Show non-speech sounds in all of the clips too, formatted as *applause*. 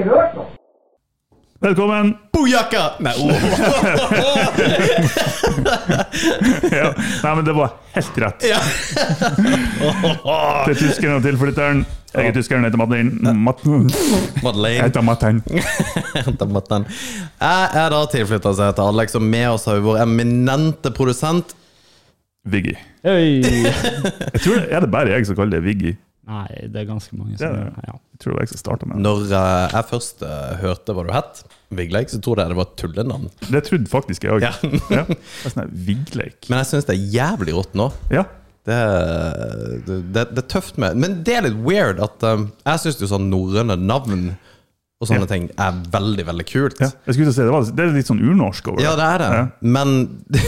ikke hørt noe. Velkommen! Bojaka! Nei, oh. *laughs* Ja. Nei, men det var helt rett. Til tyskeren og tilflytteren. Jeg er tyskeren, heter Madeleine. Mat jeg Madeleine. heter Matten. Henta matten. Jeg er da tilflytter som heter Alex, og med oss har vi vår eminente produsent. Viggy. Hey. Jeg tror det, Er det bare jeg som kaller det Viggy? Nei, det er ganske mange som gjør det. det. Ja. Jeg tror det var jeg som starta med det. Når uh, jeg først uh, hørte hva du het, Vigleik, så trodde jeg det var et tullenavn. Det trodde faktisk jeg òg. Ja. *laughs* Ja. Sånn Vigleik. Men jeg syns det er jævlig rått nå. Ja. Det, det, det, det er tøft med Men det er litt weird at um, Jeg syns jo sånn norrøne navn og sånne Ja. ting er veldig, veldig kult. ja. Jeg skulle si, det, var, det er litt sånn urnorsk over Ja, det er det. Ja. Men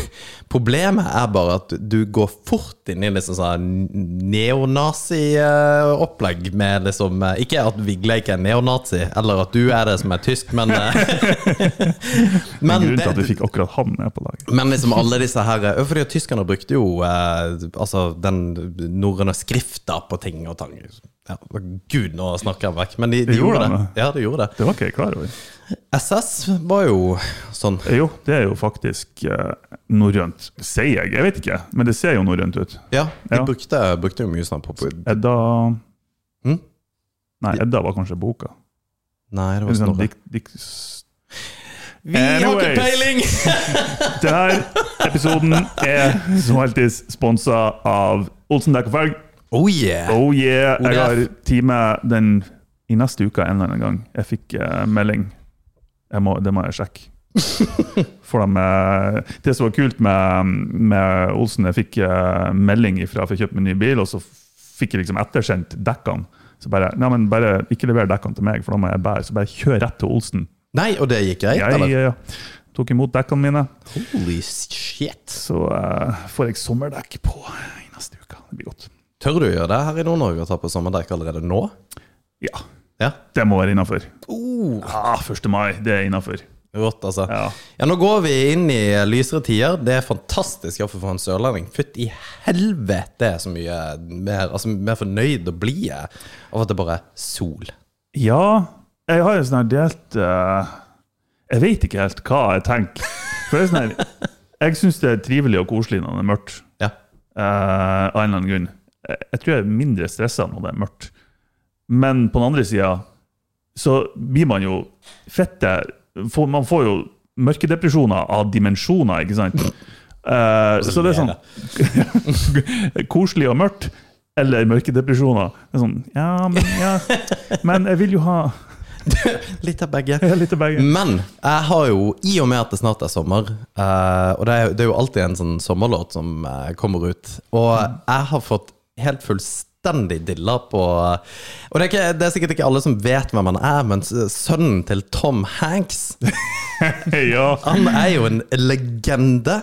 *laughs* problemet er bare at du går fort inn i liksom sånn neonazi-opplegg med liksom eh, Ikke at Vigleik er neonazi, eller at du er det som er tysk, men eh, *laughs* Men, Grunnen til at vi fikk akkurat han med på laget. men liksom alle disse her eh, Fordi tyskerne brukte jo eh, altså den norrøne skrifta på ting og tang. Ja, Gud, nå snakker jeg vekk. Men de, de De gjorde gjorde det. det. Ja, de gjorde det. Det var ikke jeg klar over. SS var jo sånn. Jo, det er jo faktisk eh, norrønt, sier jeg. Jeg vet ikke, men det ser jo norrønt ut. Ja, de Ja. Brukte, brukte jo mye sånn på Edda Hm? Nei, Edda var kanskje boka. Nei, det var Sånn, dik, dik, Vi har ikke peiling! *laughs* Denne episoden er som alltid sponsa av Olsen Dekk og Felg. Oh yeah! Oh yeah! Jeg har time den i neste uke en eller annen gang. Jeg fikk eh, melding. Jeg må, det må jeg sjekke. *laughs* For de, eh, det som var kult med, med Olsen, jeg fikk eh, melding ifra for å kjøpe meg ny bil, og så fikk jeg liksom ettersendt dekkene. Så bare, nei, men bare ikke lever dekkene til meg, for da må jeg bære. Så bare kjør rett til Olsen. Nei, og det gikk greit, Jeg eller? ja. tok imot dekkene mine, Holy shit. så eh, får jeg sommerdekk på i neste uke. Det blir godt. Tør du gjøre det her i Nord-Norge og ta på sommerdekk allerede nå? Ja, Ja. det må være innafor. Oh, Ja, 1. mai, det er innafor. rått, altså. Ja. Ja. nå går vi inn i lysere tider. Det er fantastisk, iallfall for en sørlending. i helvete så mye mer, altså, mer fornøyd og blid jeg av at det bare er sol. Ja, jeg har jo sånn her delt uh, Jeg vet ikke helt hva jeg tenker. For det er sånn her Jeg syns det er trivelig og koselig når det er mørkt. Ja. Uh, av en eller annen grunn. Jeg, jeg tror jeg er mindre stressa når det er mørkt. Men på den andre sida så blir man jo fette Man får jo mørkedepresjoner av dimensjoner, ikke sant? Eh, så det er sånn *laughs* Koselig og mørkt. Eller mørkedepresjoner. Det er sånn Ja, men, ja, men jeg vil jo ha *laughs* Litt av begge. litt av begge. Men jeg har jo, i og med at det snart er sommer, eh, og det er, det er jo alltid en sånn sommerlåt som eh, kommer ut, og jeg har fått helt fullstendig dilla på Og det er, ikke, det er sikkert ikke alle som vet hvem han er, men sønnen til Tom Hanks *laughs* ja. Han er jo en legende.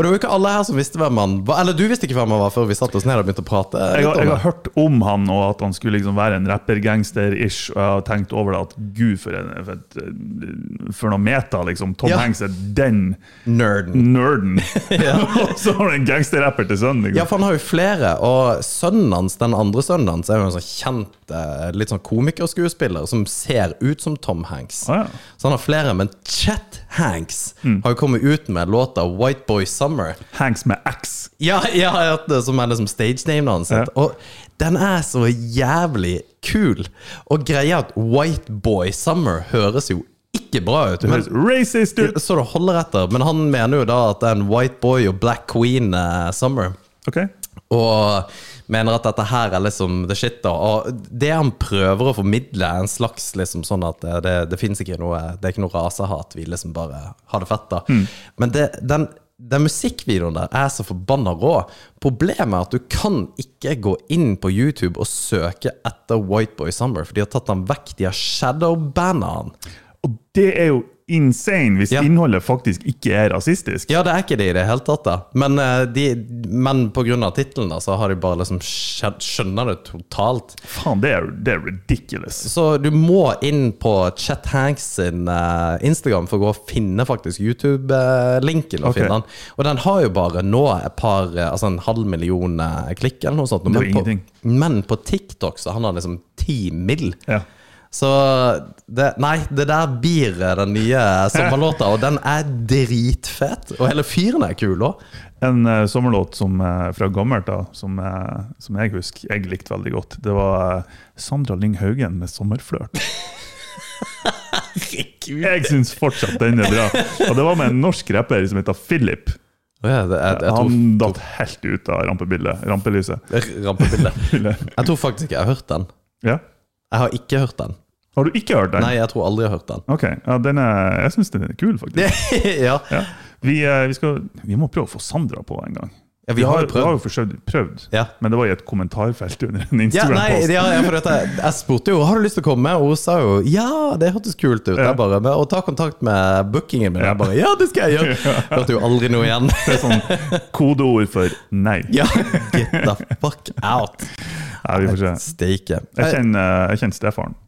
Og det var jo ikke alle her som visste hvem han var. Eller du visste ikke hvem han var før vi satte oss ned og begynte å prate. Jeg har, jeg har hørt om han, og at han skulle liksom være en rappergangster-ish. Og jeg har tenkt over det at gud, for, en, for, et, for noe meta, liksom. Tom Ja. Hanks er den Nerden. nerden. *laughs* og *laughs* så har du en gangsterrapper til sønnen. Ja, Liksom. for han har jo flere, og sønnen hans, den andre sønnen hans, er jo en sånn kjent eh, litt sånn komikerskuespiller som ser ut som Tom Hanks. Ah, ja. Så han har flere, men Chet Hanks har jo kommet ut med låta White Boy Summer. Hanks med X. Ja, ja, som er liksom stage-namet hans. Ja. Og den er så jævlig kul. Og greia at White Boy Summer høres jo ikke bra ut. Men, racist ut! så det holder etter. Men han mener jo da at det er en White Boy og Black Queen uh, Summer. Okay. Og mener at dette her er liksom the shit, da. Og det han prøver å formidle, er en slags liksom sånn at det, det, det fins ikke noe Det er ikke noe rasehat. Vi liksom bare har det fett, da. Men det, den, den musikkvideoen der er så forbanna rå. Problemet er at du kan ikke gå inn på YouTube og søke etter Whiteboy Summer, for de har tatt han vekk. De har shadowbanna han. Og det er jo insane hvis Ja. innholdet faktisk ikke er rasistisk. Ja, det er ikke det i det hele tatt, da. Men, eh, de, men av tittelen, så har de bare liksom skjønner det totalt. Faen, det er, det er ridiculous. Så du må inn på Chet Hanks sin uh, Instagram for å gå og finne faktisk YouTube-linken. og okay. finne den. Og den har jo bare nå et par, eh, altså en halv million klikk eller noe sånt. Men på, men på TikTok så har han liksom ti mill. Ja. Så det, Nei, det der blir den nye *laughs* sommerlåta, og den er dritfet. Og hele fyren er kul òg. En uh, sommerlåt som, uh, fra gammelt da, som, uh, som jeg husker jeg likte veldig godt, det var Sandra Lyng Haugen med 'Sommerflørt'. Jeg syns fortsatt den er bra. Og det var med en norsk rapper som heter Philip. Ja, det, jeg, jeg Han datt helt ut av rampebildet, rampelyset. Rampebildet. *laughs* Jeg tror faktisk ikke jeg har hørt den. Ja. Jeg har ikke hørt den. Har du ikke hørt den? Nei, jeg tror aldri jeg har hørt den. Ok, ja, den er, Jeg syns den er kul, faktisk. *laughs* ja. Ja. Vi, eh, vi, skal, vi må prøve å få Sandra på en gang. ja, vi har jo Vi har prøvd. jo forsøkt, prøvd, Ja. men det var i et kommentarfelt under en Instagram-post. ja, ja, dette, jeg spurte jo har du lyst til å komme, og hun sa jo ja, det hørtes kult ut. Ja. Jeg bare, og ta kontakt med bookingen min. Jeg bare ja, det skal jeg gjøre. *laughs* Hørte jo aldri noe igjen. Det er sånn kodeord for nei. ja, get the fuck out. Nei, vi får se. Steike. Jeg kjenner, jeg kjenner Stefan.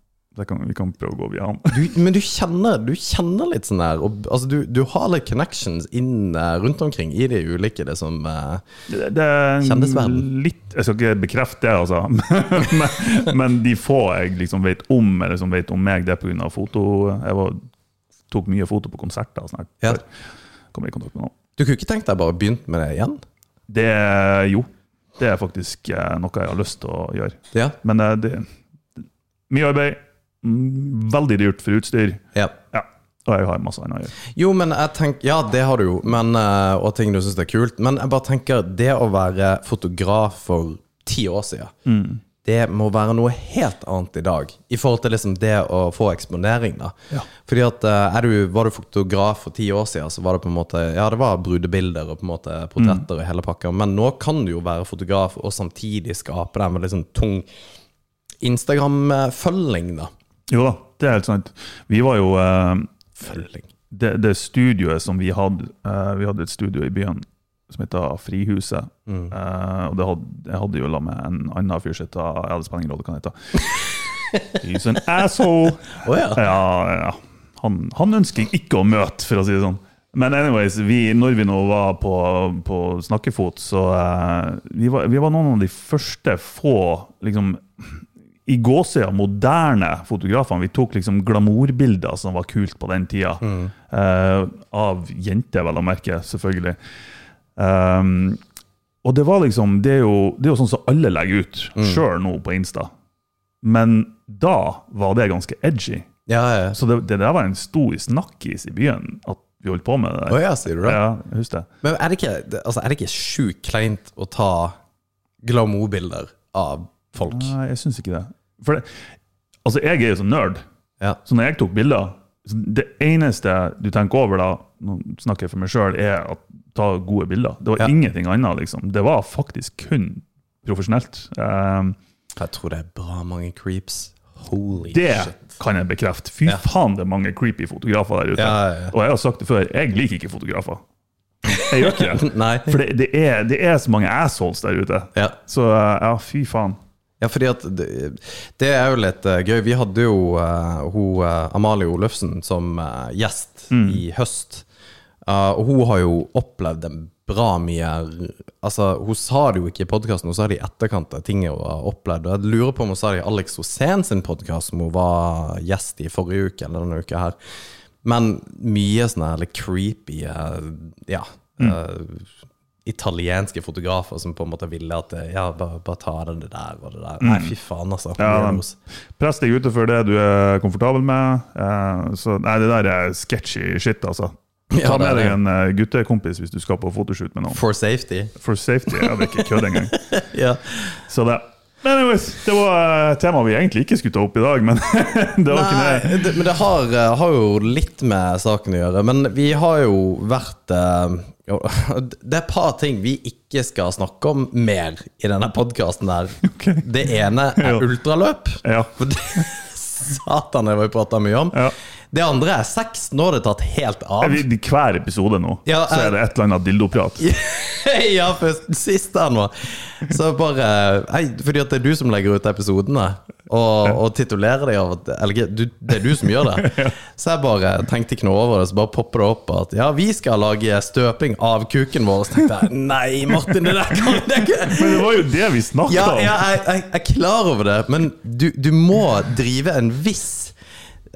Kan, vi kan prøve å gå via han. Du, men du kjenner, du kjenner litt sånn der og, altså du, du har litt connections inn eh, rundt omkring i de ulike det som uh, Det, det er Kjendisverden. litt Jeg skal ikke bekrefte det, altså. *laughs* men, men de få jeg liksom vet om, eller som vet om meg, det er pga. foto. Jeg var, tok mye foto på konserter. sånn Ja. Kom i kontakt med noen. Du kunne ikke tenkt deg bare begynt med det igjen? Det Jo. Det er faktisk eh, noe jeg har lyst til å gjøre. Ja. Men eh, det Mye arbeid. mm, Veldig dyrt for utstyr. ja. Ja. Og jeg har masse annet å gjøre. Jo, men jeg tenker Ja, det har du jo, men, eh, og ting du syns er kult. Men jeg bare tenker, det å være fotograf for ti år siden Det må være noe helt annet i dag, i forhold til liksom det å få eksponering. da Ja. Fordi at eh, du, Var du fotograf for ti år siden, så var det på en måte Ja, det var brudebilder og på en måte portretter og hele pakka, men nå kan du jo være fotograf og samtidig skape den med liksom tung Instagram-følging, da. Jo da, det er helt sant. Vi var jo eh, Følging. det, det studioet som vi hadde eh, Vi hadde et studio i byen som heter Frihuset. Mm. Eh, og det hadde, jeg hadde jo la med en annen fyr som Jeg hadde spenning i rådet, hva han heter. *laughs* He's an asshole! Oh, ja. Ja, ja. Han, han ønsker jeg ikke å møte, for å si det sånn. Men anyways, vi, når vi nå var på, på snakkefot, så eh, vi, var, vi var noen av de første få liksom, i gåsida moderne fotografene. Vi tok liksom glamourbilder som var kult på den tida. Eh, av jenter, vel å merke, selvfølgelig. Um, og det var liksom Det er jo, det er jo sånn som alle legger ut sjøl nå på Insta. Men da var det ganske edgy. Ja, ja. Så det, det der var en stor snakkis i byen, at vi holdt på med det Oh, ja, sier du det? Ja, jeg husker det. Men er det ikke, altså, er det ikke sjukt kleint å ta glamourbilder av folk? Nei, jeg syns ikke det. For det, altså, jeg er jo sånn nerd, Ja. så når jeg tok bilder Det eneste du tenker over da, nå snakker jeg for meg sjøl, er å ta gode bilder. Det var Ja. ingenting annet, liksom. Det var faktisk kun profesjonelt. Um, Jeg tror det er bra mange creeps. Holy det shit. kan jeg bekrefte. Fy Ja. faen, det er mange creepy fotografer der ute. Ja. Og jeg har sagt det før, jeg liker ikke fotografer. Jeg gjør ikke det. *laughs* For det, det, er, det er så mange assholes der ute. Så ja, fy faen. Ja, fordi at det, det er jo litt eh, gøy. Vi hadde jo uh, hun, eh, Amalie Olufsen som uh, gjest i høst. Uh, og hun har jo opplevd en bra mye Altså, Hun sa det jo ikke i podkasten, hun sa det i etterkant av ting hun har opplevd. Og Jeg lurer på om hun sa det i Alex Rosén sin podkast, som hun var gjest i forrige uke. eller denne uka her Men mye sånn her creepy Ja. eh, italienske fotografer som på en måte ville at eh, Ja, bare, bare ta det der og det der. Nei, fy faen, altså. Ja. Press deg utenfor det du er komfortabel med. Eh, så nei, det der er sketchy shit, altså. *laughs* Ta det er med deg en eh, guttekompis hvis du skal på fotoshoot med noen. For safety. For safety. Jeg hadde ikke kødd engang. *laughs* ja. Så det Men anyways, det var et tema vi egentlig ikke skulle ta opp i dag, men *laughs* det var ikke Nei, det. det, men det har, eh, har jo litt med saken å gjøre. Men vi har jo vært eh, *laughs* Det er et par ting vi ikke skal snakke om mer i denne podkasten her. *laughs* Okay. Det ene er ultraløp. Ja. For det, satan, det har vi prata mye om. Ja. Det andre er sex. Nå har det tatt helt av. I hver episode nå Ja, så er det et eller annet dildoprat. *laughs* ja, for sist her nå Så bare fordi at det er du som legger ut episodene Og, og titulerer deg av at Eller du, det er du som gjør det. *laughs* Så jeg bare tenkte ikke noe over det Så bare popper det opp at Ja, vi skal lage støping av kuken vår. Så tenkte jeg Nei, Martin, det der kan det ikke Men det var jo det vi snakka Ja, om! ja jeg, jeg, jeg er klar over det Men du, du må drive en viss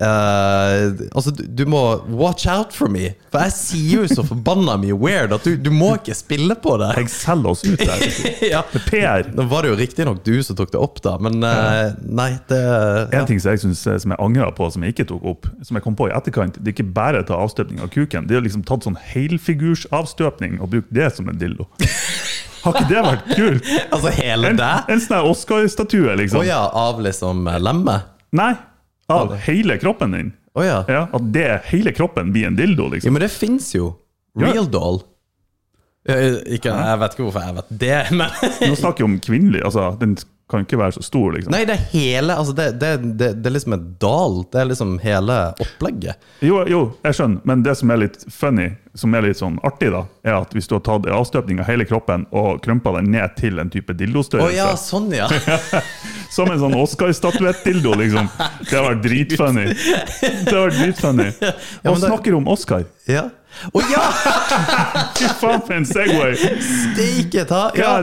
eh, altså du, du må watch out for me For jeg sier jo så forbanna mye weird At du, du må ikke spille på det Jeg selger oss ut der. *laughs* ja. Er PR. Nå var det jo riktignok du som tok det opp, da, men uh, nei, det ja. En ting som jeg synes, som jeg angrer på, som jeg ikke tok opp, som jeg kom på i etterkant, det er ikke bare å ta avstøpning av kuken. De har liksom tatt sånn helfigursavstøpning og brukt det som en dildo. Har ikke det vært kult? *laughs* Altså hele En, det? en sånn her Oscar-statue, Å oh, ja, av liksom eh, lemmet? Nei, av hele kroppen din. Å ja. Ja, at det hele kroppen blir en dildo, liksom. ja. Men det fins jo. Real doll. Eh, Ikke, jeg vet ikke hvorfor jeg vet det, *laughs* men Nå snakker vi om kvinnelig, altså. Den kan ikke være så stor, liksom. Nei, det er hele Altså, det, det, det, det er liksom et dal. Det er liksom hele opplegget. Jo, jo, jeg skjønner, men det som er litt funny, som er litt sånn artig, da, er at hvis du har tatt avstøpning av hele kroppen og krympa den ned til en type dildostørrelse dildostørrelse, ja, sånn, ja. *laughs* som en sånn Oscar-statuett-dildo, liksom, det har vært dritfunny. Det har vært dritfunny. Og ja, snakker om Oscar. ja. Å ja! Fy faen, for en Segway! Steike ta! Ja.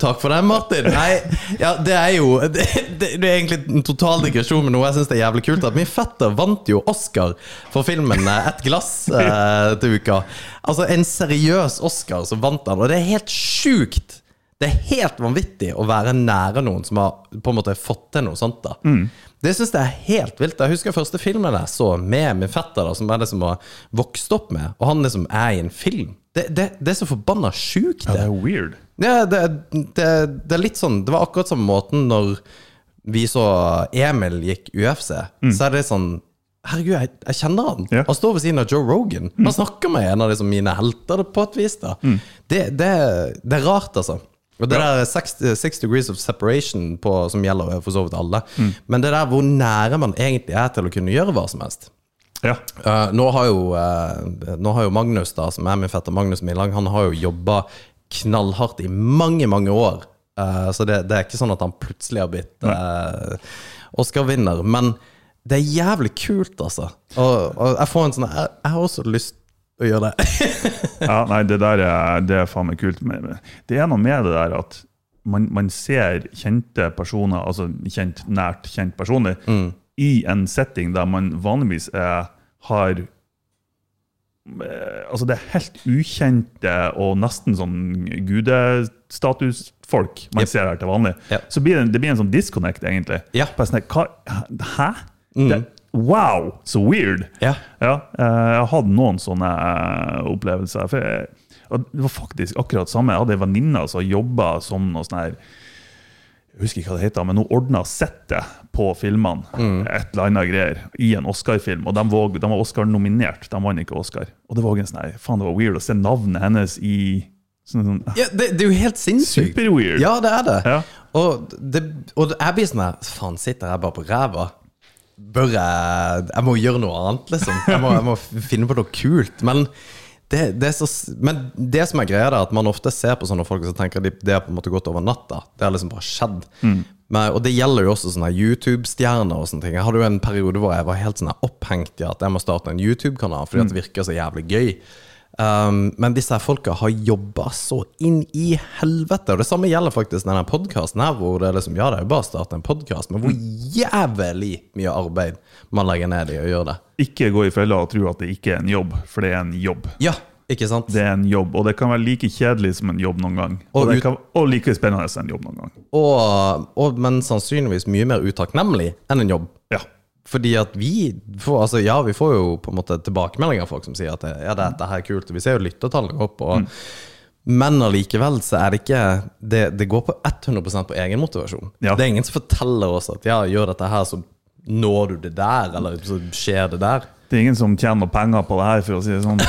Takk for den, Martin. Nei, ja, det er jo *laughs* Det, det, det er egentlig en total digresjon, men noe jeg syns er jævlig kult. At min fetter vant jo Oscar for filmen eh, 'Et glass' eh, til uka. Altså en seriøs Oscar, så vant han, og det er helt sjukt. Det er helt vanvittig å være nære noen som har på en måte fått til noe sånt. da Det syns jeg er helt vilt. Jeg husker første filmen jeg så med min fetter, da som jeg liksom har vokst opp med, og han liksom er i en film. Det, det, det er så forbanna sjukt, Ja, det. det er weird. Ja, det, det, det er litt sånn Det var akkurat samme måten når vi så Emil gikk UFC. Så er det sånn Herregud, jeg, jeg kjenner han. Yeah. Han står ved siden av Joe Rogan. Han snakker med en av liksom mine helter på et vis. da det, det, det er rart, altså. Og det der six, six degrees of separation på, som gjelder for så vidt alle. Men det der hvor nære man egentlig er til å kunne gjøre hva som helst. Ja. Uh, nå, har jo, uh, nå har jo Magnus, da, som er min fetter Magnus Millang, han har jo jobba knallhardt i mange, mange år. Uh, så det, det er ikke sånn at han plutselig har blitt Oscar-vinner. Men det er jævlig kult, altså. Og, og jeg får en sånn Jeg, jeg har også lyst å gjøre det. *laughs* ja, nei, det der er, det er faen meg kult. Det er noe med det der at man, man ser kjente personer, altså kjent, nært kjent personlig, i en setting der man vanligvis er, har eh, Altså, det er helt ukjente og nesten sånn gudestatusfolk man Yep. ser her til vanlig. Yep. Så blir det, det blir en sånn disconnect, egentlig. Ja. Sånn, hva, hæ? Det, wow, så weird! Ja. Ja, eh, jeg hadde noen sånne eh, opplevelser. For jeg, det var faktisk akkurat samme. Jeg hadde ei venninne som jobba som noe sånn her Jeg husker ikke hva det heter, men hun ordna settet på filmene. Et eller annet greier, I en Oscar-film. Og de var, de var Oscar-nominert, de vant ikke Oscar. Og det var en sånn faen det var weird å se navnet hennes i sånn, sånn Ja, det, det er jo helt sinnssykt. Super-weird. Ja, det er det. Ja. Og, det og jeg blir sånn her Faen, sitter jeg bare på ræva? Bør jeg Jeg må gjøre noe annet, liksom. Jeg må, jeg må finne på noe kult. Men det, det så Men det som er greia, er at man ofte ser på sånne folk og så tenker de det har på en måte gått over natta. Det har liksom bare skjedd. Men, og det gjelder jo også sånne YouTube-stjerner og sånne ting. Jeg hadde jo en periode hvor jeg var helt sånn opphengt i at jeg må starte en YouTube-kanal fordi at det virker så jævlig gøy. Um, men disse her folka har jobba så inn i helvete. Og det samme gjelder faktisk denne podkasten her, hvor det er liksom Ja, det er jo bare å starte en podkast, men hvor jævlig mye arbeid man legger ned i å gjøre det. Ikke gå i fella og tro at det ikke er en jobb, for det er en jobb. Ja, ikke sant? Det er en jobb, og det kan være like kjedelig som en jobb noen gang. Og, Og det kan, og like spennende som en jobb noen gang. Og, og, men sannsynligvis mye mer utakknemlig enn en jobb. Fordi at vi får, altså ja, vi får jo på en måte tilbakemeldinger av folk som sier at ja, dette her er kult. Vi ser jo lyttertallene opp. Og, Men allikevel så er det ikke Det, det går på 100% på egenmotivasjon. Ja. Det er ingen som forteller oss at ja, gjør dette her, så når du det der, eller så skjer det der. Det er ingen som tjener penger på det her, for å si det sånn. *laughs*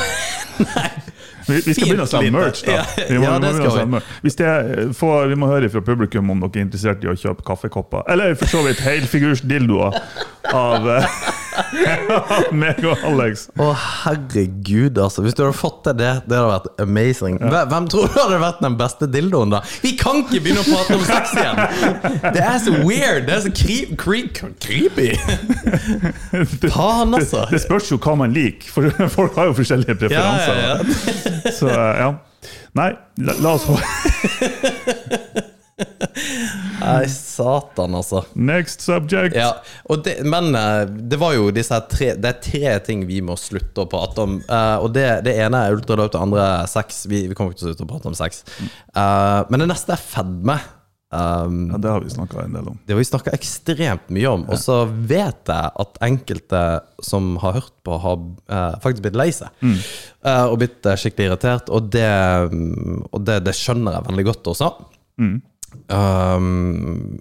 *laughs* Vi, vi skal begynne å selge merch, da. Vi må, ja, vi må det begynne å skal vi. Hvis det får, vi må høre fra publikum om dere er interessert i å kjøpe kaffekopper. Eller for så vidt helfigurs dildoer av, uh, av *laughs* meg og Alex. Å, herregud, altså. Hvis du hadde fått til det, det hadde vært amazing. Hvem, tror du hadde vært den beste dildoen, da? Vi kan ikke begynne å prate om sex igjen! Det er så weird! Det er så creep, creep, creepy! *laughs* Faen, altså. Det spørs jo hva man liker, for *laughs* folk har jo forskjellige Ja, preferanser. ja, ja. Så ja. Nei, la, la oss få Nei, satan, altså. Next subject. Ja, det, men eh, det var jo disse tre Det er tre ting vi må slutte å prate om. Uh, og det, det ene er ultralyd, det andre er sex. Vi, vi kommer ikke til å slutte å prate om sex. Uh, men det neste er fedme. Um, Ja, det har vi snakka en del om. det har vi snakka ekstremt mye om. Og så vet jeg at enkelte som har hørt på, har uh, faktisk blitt lei seg. Eh, og blitt skikkelig irritert. Og, det, mm, og det, det skjønner jeg veldig godt også. Um,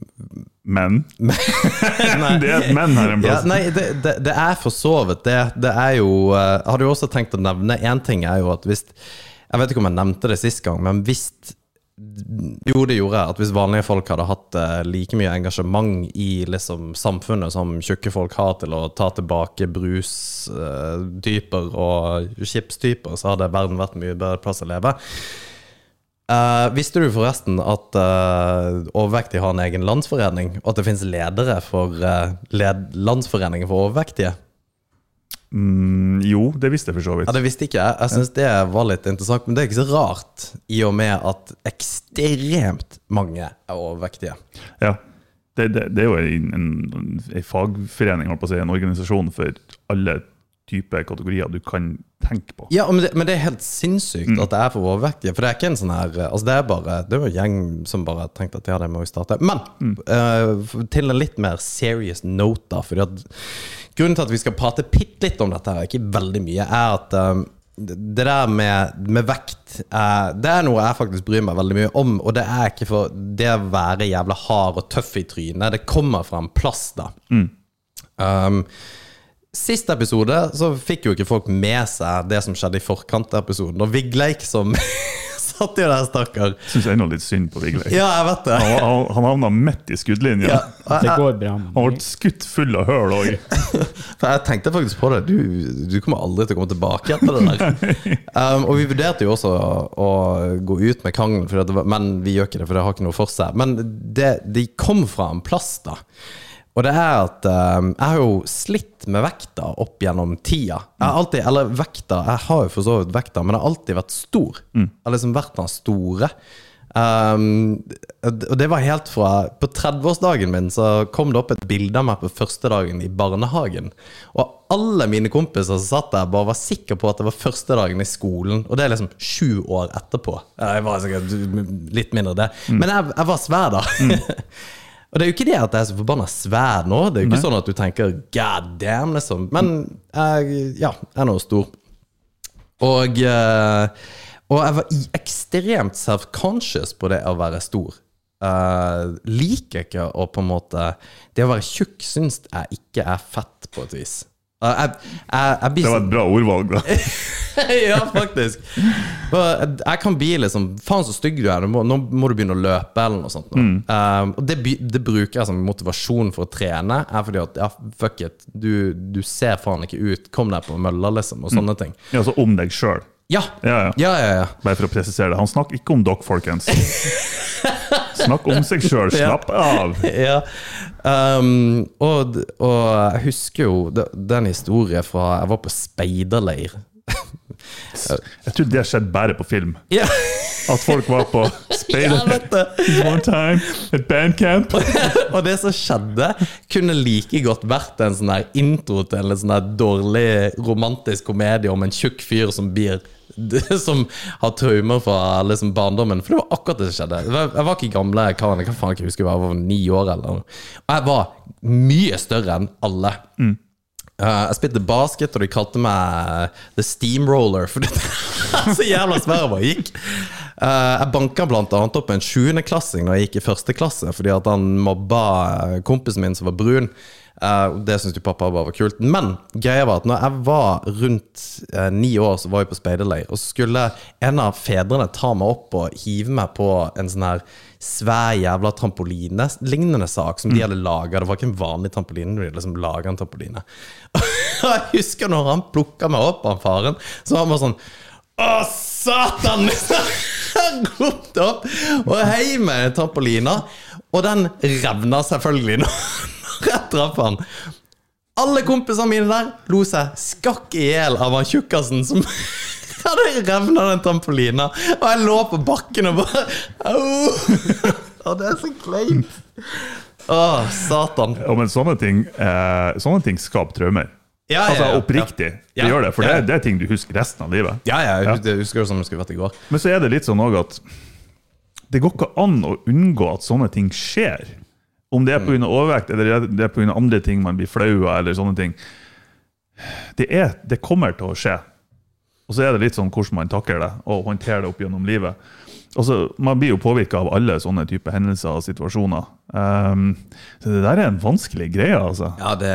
Men *laughs* *laughs* Det er et men her en ja, nei, det, det, det er for så vidt det. Det er jo eh, Jeg hadde jo også tenkt å nevne én ting, er jo at hvis Jeg vet ikke om jeg nevnte det sist gang, men hvis Jo, det gjorde jeg. At hvis vanlige folk hadde hatt eh, like mye engasjement i liksom samfunnet som tjukke folk har til å ta tilbake brustyper og chipstyper, så hadde verden vært mye bedre plass å leve. Eh, visste du forresten at uh, overvektige har en egen landsforening, og at det finnes ledere for uh, led Landsforeningen for overvektige? Mm, jo, det visste jeg for så vidt. Ja, Det visste ikke jeg. Jeg syns det var litt interessant, men det er ikke så rart, i og med at ekstremt mange er overvektige. Ja. Det, det, det er jo en, en, en fagforening, holdt på å si, en organisasjon for alle typer kategorier du kan tenke på. Ja, men det, men det er helt sinnssykt at det er for overvektige. For det er ikke en sånn her Altså Det er bare Det er jo en gjeng som bare tenkte at ja, det må vi starte. Men eh, til en litt mer serious note, da. Fordi at Grunnen til at vi skal prate bitte litt om dette, her, ikke veldig mye, er at um, det der med, med vekt eh, Det er noe jeg faktisk bryr meg veldig mye om. Og det er ikke for det å være jævla hard og tøff i trynet. Det kommer fra en plass, da. Um, Sist episode så fikk jo ikke folk med seg det som skjedde i forkant av episoden. Og Vigleik som *laughs* satt jo der, stakkar. Syns ennå litt synd på Vigleik. Ja, jeg vet det. Han, han, han havna midt i skuddlinja. Ja, Det jeg, går bra. Han ble skutt full av høl òg. *laughs* jeg tenkte faktisk på det. Du, du kommer aldri til å komme tilbake etter det der. *laughs* Um, og vi vurderte jo også å gå ut med krangelen, var, men vi gjør ikke det, for det har ikke noe for seg. Men det, de kom fra en plass, da. Og det er at um, jeg har jo slitt med vekta opp gjennom tida. Jeg har alltid, eller vekta, jeg har jo for så vidt vekta, men jeg har alltid vært stor. Jeg har liksom vært den store. Um, og det var helt fra På 30-årsdagen min så kom det opp et bilde av meg på første dagen i barnehagen. Og alle mine kompiser som satt der, bare var sikre på at det var første dagen i skolen. Og det er liksom sju år etterpå. Jeg var sikkert litt mindre det. Men jeg, jeg var svær da. *laughs* Og det er jo ikke det at jeg er så forbanna svær nå. Det er jo ikke sånn at du tenker 'god damn', liksom. Men jeg, ja, jeg er nå stor. Og, eh, og jeg var ekstremt self-conscious på det å være stor. Uh, liker ikke å på en måte Det å være tjukk syns jeg ikke er fett, på et vis. Uh, jeg, jeg, jeg Det var et bra ordvalg, da. *laughs* *laughs* ja, faktisk. Jeg kan bli liksom Faen, så stygg du er. Nå må, nå må du begynne å løpe, eller noe sånt. Mm. Um, og det, det bruker jeg som motivasjon for å trene. Er fordi at ja, fuck it, du, du ser faen ikke ut. Kom deg på mølla, liksom, og sånne ting. Ja, altså om deg sjøl. Ja. Ja, ja. Ja, ja, ja. Bare for å presisere det. Han snakker ikke om dere, folkens. *laughs* Snakk om seg sjøl. Slapp av. ja. Um, og, og jeg husker jo den historien fra Jeg var på speiderleir. *laughs* Jeg tror det skjedde bare på film. Ja, *laughs* At folk var på det. one time, et bandcamp. *laughs* Og det som skjedde, kunne like godt vært en sånn der intro til en sånn der dårlig romantisk komedie om en tjukk fyr som blir *laughs* som har traumer fra liksom barndommen. For det var akkurat det som skjedde. Jeg var- ikke gamle karen, jeg kan faen ikke huske, jeg var ni år eller noe. Og jeg var mye større enn alle. Eh, jeg spilte basket, og de kalte meg The Steamroller, for det så jævla svær jeg gikk. Uh, jeg banka annet opp en sjuendeklassing da jeg gikk i første klasse, fordi at han mobba eh, kompisen min som var brun. Uh, det syntes jo pappa bare var kult. Men greia var at når jeg var rundt eh, ni år, så var jeg på speiderleir. Og så skulle en av fedrene ta meg opp og hive meg på en sånn her svær jævla trampoline-lignende sak som de hadde laga. Det var ikke en vanlig trampoline, de liksom laga en trampoline. *laughs* Og jeg husker når han plukka meg opp, han faren, så var han bare sånn Å, satan! Han ropte opp og heiv meg trampolina, og den revna selvfølgelig *laughs* når jeg traff han. Alle kompisene mine der lo seg skakk i hjel av han tjukkasen som *laughs* hadde revna den trampolina, og jeg lå på bakken og bare Au! *laughs* Og det er så kleint. Å, satan. Ja, men sånne ting, eh, sånne ting skaper traumer. Ja, ja, Altså ja. oppriktig. Ja. Det gjør det, for det, det er ting du husker resten av livet. Ja, ja, jeg husker- jeg husker det som det skulle vært i går. Men så er det litt sånn òg at det går ikke an å unngå at sånne ting skjer. Om det er pga. overvekt eller det er pga. andre ting man blir flau av, eller sånne ting. Det, er, det kommer til å skje. Og så er det litt sånn hvordan man takler det og håndterer det opp gjennom livet. Altså, man blir jo påvirka av alle sånne typer hendelser og situasjoner. Um, så det der er en vanskelig greie, altså. Ja, det,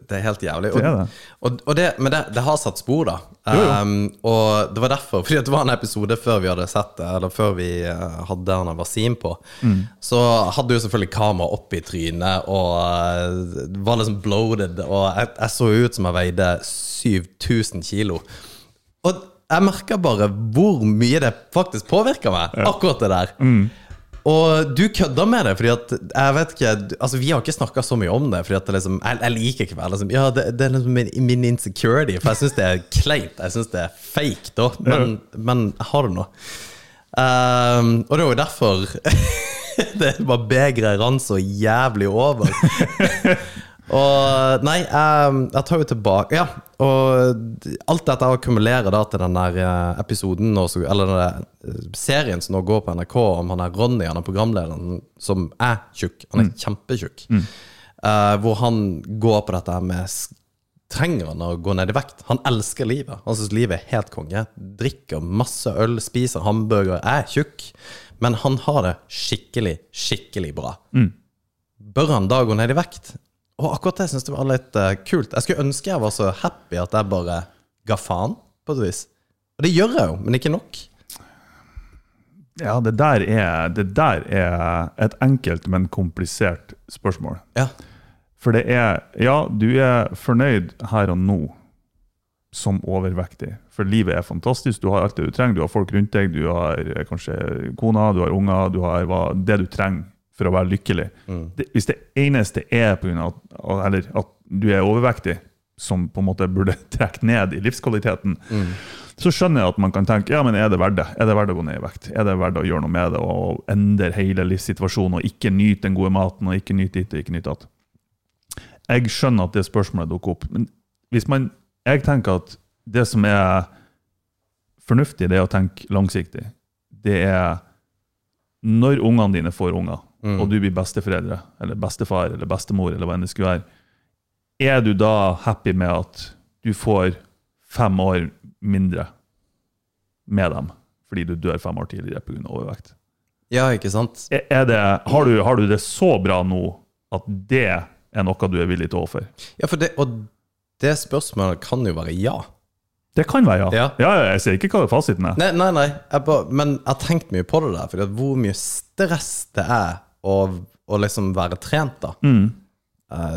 det, er helt jævlig. Det er det. Og, og det, men det, har satt spor, da. Jo, jo. Um, og det var derfor, *laughs* fordi det var en episode før vi hadde sett det, eller før vi eh, hadde han Wasim på, Mm. så hadde jo selvfølgelig kamera opp i trynet og uh, var liksom bloated, og jeg, jeg så ut som jeg veide 7000 kilo. Og jeg merker bare hvor mye det faktisk påvirker meg, akkurat det der. Mm. Og du kødder med det, fordi at jeg vet ikke Altså Vi har ikke snakka så mye om det, Fordi at det liksom Jeg, jeg liker ikke liksom Ja, det, det er liksom min, min insecurity, for jeg syns det er kleint. Jeg syns det er fake, da. Men, men jeg har det nå. Um, og det er jo derfor *laughs* det bare begeret rant så jævlig over. *laughs* Og Nei, jeg, jeg tar jo tilbake Ja, og alt dette akkumulerer da til den der eh, episoden Eller den der eh, serien som nå går på NRK om han er Ronny, han er programlederen, som er tjukk. Han er kjempetjukk. Eh, hvor han går på dette med Trenger han å gå ned i vekt? Han elsker livet. Han syns livet er helt konge. Drikker masse øl, spiser hamburger, er tjukk. Men han har det skikkelig, skikkelig bra. Bør han da gå ned i vekt? Og akkurat det syns jeg var litt uh, kult. Jeg skulle ønske jeg var så happy at jeg bare ga faen, på et vis. Og det gjør jeg jo, men ikke nok. Ja, det der, er, det der er et enkelt, men komplisert spørsmål. Ja. For det er Ja, du er fornøyd her og nå som overvektig. For livet er fantastisk. Du har alt det du trenger. Du har folk rundt deg, du har eh, kanskje kona, du har unger, du har hva, det du trenger for å være lykkelig. Det, hvis det eneste er på grunn av at, eller at du er overvektig, som på en måte burde *laughs* trekke ned i livskvaliteten, så skjønner jeg at man kan tenke ja, men er det verdt det? Er det verdt å gå ned i vekt? Er det verdt å gjøre noe med det og endre hele livssituasjonen og ikke nyte den gode maten og ikke nyte ditt og ikke nyte datt? Jeg skjønner at det spørsmålet dukker opp, men hvis man, jeg tenker at det som er fornuftig, det er å tenke langsiktig. Det er når ungene dine får unger, og du blir besteforeldre, eller bestefar, eller bestemor, eller hva enn det skulle være, er du da happy med at du får fem år mindre med dem fordi du dør fem år tidligere pga. overvekt? Ja, ikke sant? Det, har, du, har du det så bra nå at det er noe du er villig til å offer? Ja, for det, og det spørsmålet kan jo være ja. Det kan være, ja. Ja. ja. ja, Jeg sier ikke hva fasiten er. Nei, nei, nei. Jeg bare, men jeg har tenkt mye på det der, for hvor mye stress det er å, å liksom være trent, da. Mm.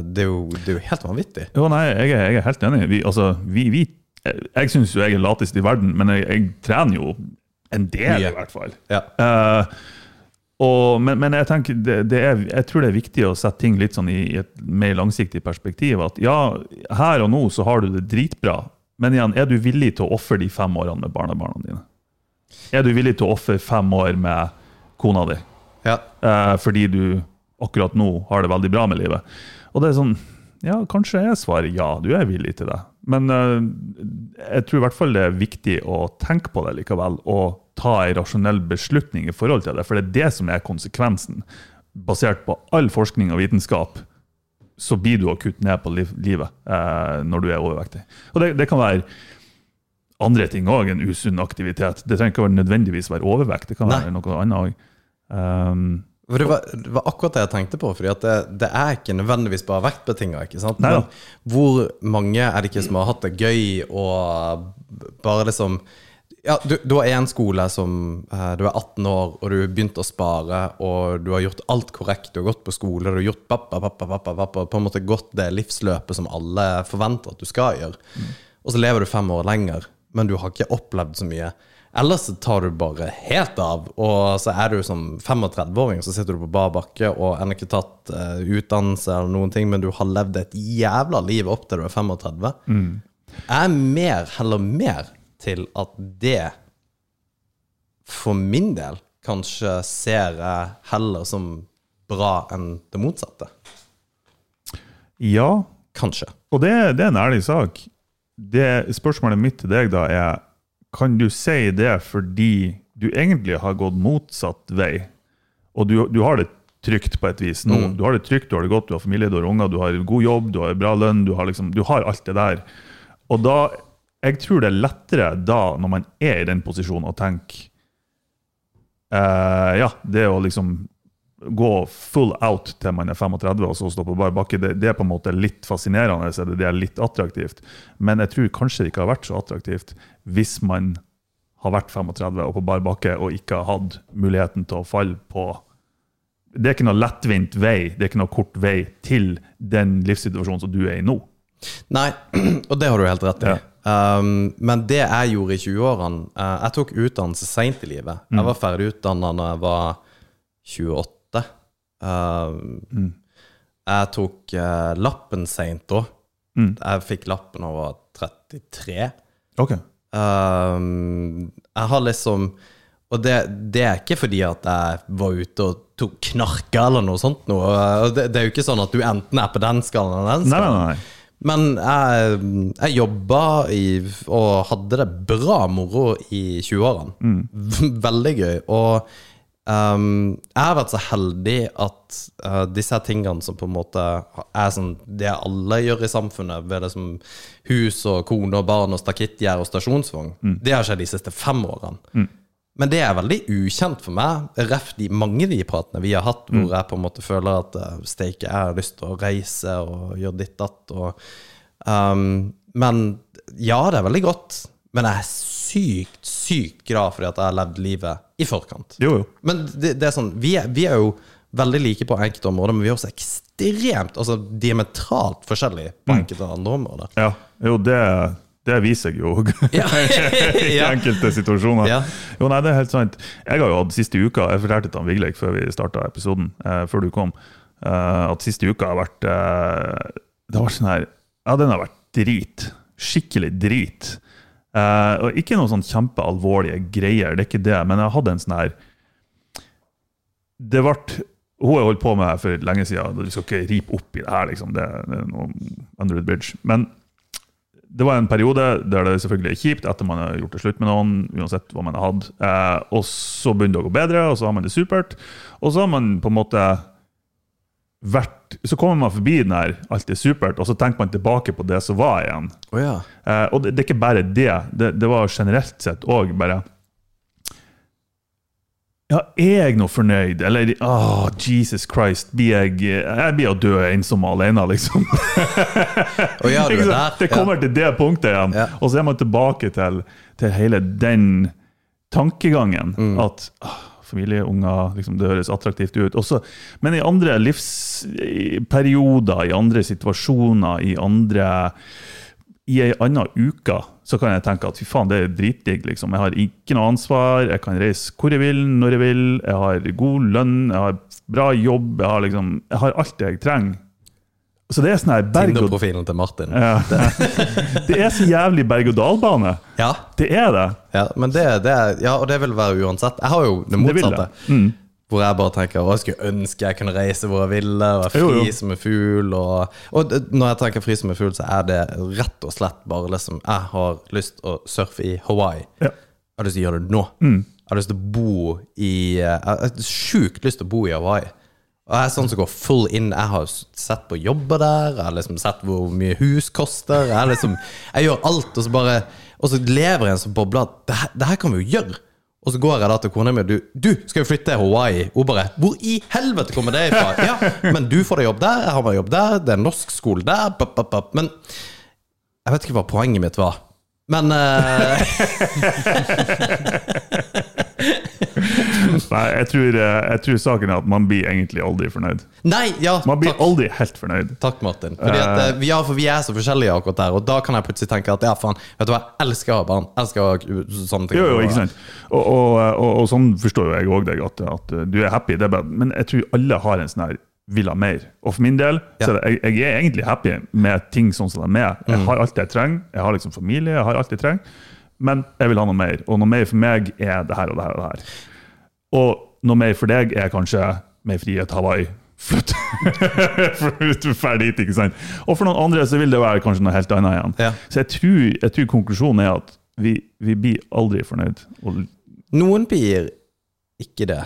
Det, er jo, det er jo helt vanvittig. Jo, nei, jeg er, jeg er helt enig. Vi, altså, vi, vi, jeg syns jo jeg er latest i verden, men jeg, jeg trener jo en del, Mye. i hvert fall. Ja. Uh, og, men, men jeg tenker det, det er, jeg tror det er viktig å sette ting litt sånn i, i et mer langsiktig perspektiv. At ja, her og nå så har du det dritbra, men igjen, er du villig til å ofre de fem årene med barnebarna dine? Er du villig til å ofre fem år med kona di? Ja. eh, fordi du akkurat nå har det veldig bra med livet. Og det er sånn, ja, kanskje er svaret ja, du er villig til det. Men eh, jeg tror i hvert fall det er viktig å tenke på det likevel, og ta en rasjonell beslutning i forhold til det, for det er det som er konsekvensen. Basert på all forskning og vitenskap, så blir du å kutte ned på livet eh, når du er overvektig. Og det, det kan være andre ting òg enn usunn aktivitet. Det trenger ikke nødvendigvis være overvekt, det kan Nei. være noe annet òg. Um, det, var, det var akkurat det jeg tenkte på, fordi det, det er ikke nødvendigvis bare vektbetinga. Men hvor mange er det ikke som har hatt det gøy og bare liksom ja, du, du har én skole som eh, Du er 18 år, og du har begynt å spare, og du har gjort alt korrekt. Du har gått på skole, du har gjort pappa, pappa, pappa, pappa, på en måte gått det livsløpet som alle forventer at du skal gjøre. Og så lever du fem år lenger, men du har ikke opplevd så mye. Ellers tar du bare helt av, og så er du som 35-åring, så sitter du på bar bakke og ennå ikke tatt uh, utdannelse eller noen ting, men du har levd et jævla liv opp til du er 35. Jeg er mer, heller mer til at det for min del kanskje ser jeg heller som bra enn det motsatte. ja, Kanskje. og det, det er en ærlig sak. Det Spørsmålet mitt til deg da er Kan du si det fordi du egentlig har gått motsatt vei, og du, du har det trygt på et vis nå? Mm. Du har det trygt, du har det godt, du har familie, du har unger, du har god jobb, du har bra lønn, du har, liksom, du har alt det der. Og da Jeg tror det er lettere da, når man er i den posisjonen, å tenke eh, Ja, det å liksom gå full out til man er 35 og så stå på bar bakke, det, det er på en måte litt fascinerende, så det, det er litt attraktivt. Men jeg tror kanskje det ikke har vært så attraktivt hvis man har vært 35 og på bar bakke og ikke har hatt muligheten til å falle på Det er ikke noe lettvint vei, det er ikke noe kort vei til den livssituasjonen som du er i nå. Nei, *clears throat* og det har du helt rett i. Ja. Um, men det jeg gjorde i 20-årene uh, Jeg tok utdannelse seint i livet. Jeg var ferdig utdanna da jeg var 28. Um, Jeg tok uh, lappen seint da. Mm. Jeg fikk lappen da jeg var 33. Ok. Um, jeg har liksom Og det, det er ikke fordi at jeg var ute og tok knarka eller noe sånt. Noe. Det, det er jo ikke sånn at du enten er på den skallen eller den Nei, skallen. nei, nei. Men jeg, jeg jobba i, og hadde det bra moro i 20-årene. *laughs* Veldig gøy. Og um, jeg har vært så heldig at uh, disse tingene som på en måte er sånn det alle gjør i samfunnet, ved det som hus og kone og barn og stakittgjerde og stasjonsvogn, det har skjedd de siste fem årene. Men det er veldig ukjent for meg. Ref de mange de pratene vi har hatt, hvor jeg på en måte føler at uh, steike, jeg har lyst til å reise og gjøre ditt datt. Og, um, men ja, det er veldig godt. Men jeg er sykt, sykt glad for at jeg har levd livet i forkant. Jo, jo. Men det, det er sånn, vi er, vi er jo veldig like på enkelte områder, men vi er også ekstremt, altså diametralt forskjellige på enkelte andre områder. Ja, jo, det, det viser jeg jo *laughs* Ja. *laughs* i enkelte situasjoner. Ja. Jo, nei, det er helt sant. Jeg har jo hatt siste uka Jeg fortalte til Vigleik før vi starta episoden, eh, før du kom, eh, at siste uka har vært eh, Det har vært sånn her Ja, den har vært drit. Skikkelig drit. Eh, og ikke noen sånn kjempealvorlige greier, det er ikke det, men jeg hadde en sånn her Det ble hun har holdt på med for lenge siden. Du skal ikke ripe opp i det her, liksom. Det, det er noe under the bridge. Men det var en periode der det selvfølgelig er kjipt etter man har gjort det slutt med noen, uansett hva man har hatt. Eh, og så begynner det å gå bedre, og så har man det supert. Og så har man på en måte vært Så kommer man forbi den her 'alt er supert', og så tenker man tilbake på det som var igjen. Oh, ja. Eh, og det, det er ikke bare det. Det, det var generelt sett òg bare Ja, er jeg nå fornøyd? Eller oh, Jesus Christ, blir jeg Jeg blir å dø ensom og alene, liksom. oh, ja. *laughs* Det kommer til det punktet igjen. Ja. Og så er man tilbake til, til hele den tankegangen. Mm. At ah, familie, unger, liksom, det høres attraktivt ut. Også, men i andre livsperioder, i andre situasjoner, i andre i ei anna uke så kan jeg tenke at fy faen, det er dritdigg. Liksom. Jeg har ikke noe ansvar, jeg kan reise hvor jeg vil, når jeg vil. Jeg har god lønn, jeg har bra jobb, jeg har, liksom, jeg har alt det jeg trenger. Så det er sånn her berg og Tinder-profilen til Martin. ja. *laughs* Det er så jævlig berg-og-dal-bane. Ja. Det er det. Ja, men det, det er, ja, og det vil være uansett. Jeg har jo det motsatte. det. Mm. Hvor jeg bare tenker å, jeg skulle ønske jeg kunne reise hvor jeg ville, og være fri Jo, jo. som en fugl. Og, og når jeg tenker fri som en fugl, så er det rett og slett bare liksom Jeg har lyst til å surfe i Hawaii. Ja. Jeg har lyst til å gjøre det nå. Mm. Jeg har lyst til å bo i Jeg har sjukt lyst til å bo i Hawaii. Og jeg er sånn som går full in. Jeg har sett på jobber der, jeg har liksom sett hvor mye hus koster. Jeg, liksom, jeg gjør alt, og så bare Og så lever jeg en sånn boble at det, her- kan vi jo gjøre. Og så går jeg da til kona mi og du, du skal jo flytte til Hawaii. Hun bare Hvor i helvete kommer det ifra? Ja, men du får deg jobb der, jeg har meg jobb der, det er norsk skole der. Pop, pop, pop. Men jeg vet ikke hva poenget mitt var. Men eh, *laughs* Nei, jeg tror, eh, jeg tror saken er at man blir egentlig aldri fornøyd. Nei, ja, Man blir takk. aldri helt fornøyd. Takk, Martin. Fordi at, eh, ja, for vi er så forskjellige akkurat der, og da kan jeg plutselig tenke at ja, faen, vet du hva, jeg elsker å ha barn. Elsker å ha sånne ting. Jo, jo, ikke sant? Og, og, og, og sånn forstår jo jeg òg deg, at, at du er happy. Er bare, men jeg tror alle har en sånn her vil ha mer. Og for min del så er det, jeg, jeg er egentlig happy med ting sånn som de er. Jeg har alt jeg trenger. Jeg har liksom familie, jeg har alt jeg trenger. Men jeg vil ha noe mer. Og noe mer for meg er det her og det her og det her. Og noe mer for deg er kanskje mer frihet Hawaii. *laughs* Flytt ferdig ikke sant? Og for noen andre så vil det være kanskje noe helt annet igjen. Ja. Så jeg tror, jeg tror konklusjonen er at vi, vi blir aldri fornøyd. Og Noen blir ikke det.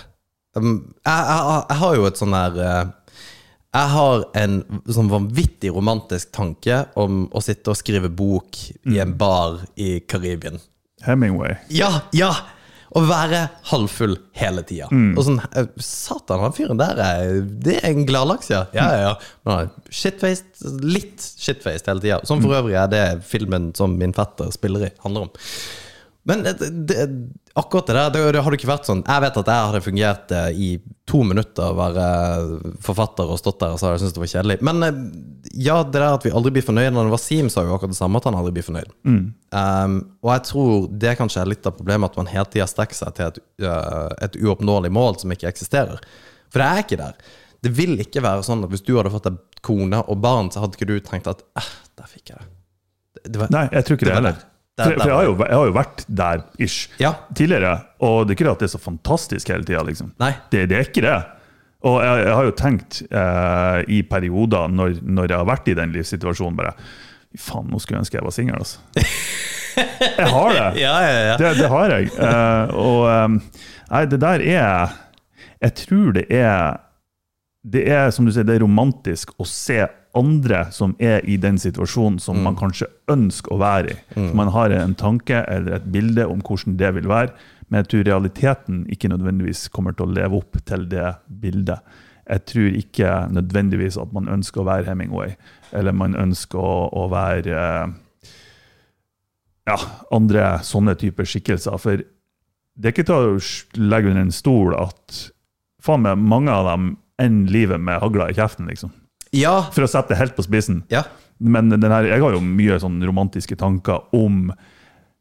Um, jeg, jeg, jeg har jo et sånn her eh, Jeg har en sånn vanvittig romantisk tanke om å sitte og skrive bok i en bar i Karibien. Hemingway. Ja, ja! Å være halvfull hele tida. Og sånn eh, Satan, han fyren der er Det er en gladlaks, ja. Ja, ja, ja. Shitfaced, litt shitfaced hele tida. Som for øvrig er det filmen som min fetter spiller i, handler om. Men det, det, akkurat det der, det, det hadde ikke vært sånn Jeg vet at jeg hadde fungert eh, i to minutter å være forfatter og stått der og så hadde jeg syntes det var kjedelig. Men eh, ja, det der at vi aldri blir fornøyd Når det var Sim, sa jo akkurat det samme, at han aldri blir fornøyd. Um, og jeg tror det kanskje er litt av problemet, at man hele tida strekker seg til et, et uoppnåelig mål som ikke eksisterer. For det er ikke der. Det vil ikke være sånn at hvis du hadde fått deg kone og barn, så hadde ikke du tenkt at eh, der fikk jeg det. det. det var, Nei, jeg tror ikke det heller. For, for jeg, har jo, jeg har jo vært der ish Ja. tidligere, og det er ikke det at det er så fantastisk hele tida. Liksom. Det, det er ikke det. Og jeg, jeg har jo tenkt eh, i perioder når, når jeg har vært i den livssituasjonen, bare faen, nå skulle jeg ønske jeg var singel, altså. *laughs* Jeg har det. Ja, ja, ja. Det, det har jeg. Eh, og eh, Nei, det der er Jeg tror det er Det er som du sier, det er romantisk å se andre som er i den situasjonen som man kanskje ønsker å være i. For Man har en tanke eller et bilde om hvordan det vil være, men jeg tror realiteten ikke nødvendigvis kommer til å leve opp til det bildet. Jeg tror ikke nødvendigvis at man ønsker å være Hemingway, eller man ønsker å, å være eh, ja, andre sånne typer skikkelser. For det er ikke til å legge under en stol at faen meg mange av dem ender livet med hagla i kjeften, liksom. Ja. For å sette det helt på spissen. ja. Men den her, jeg har jo mye sånn romantiske tanker om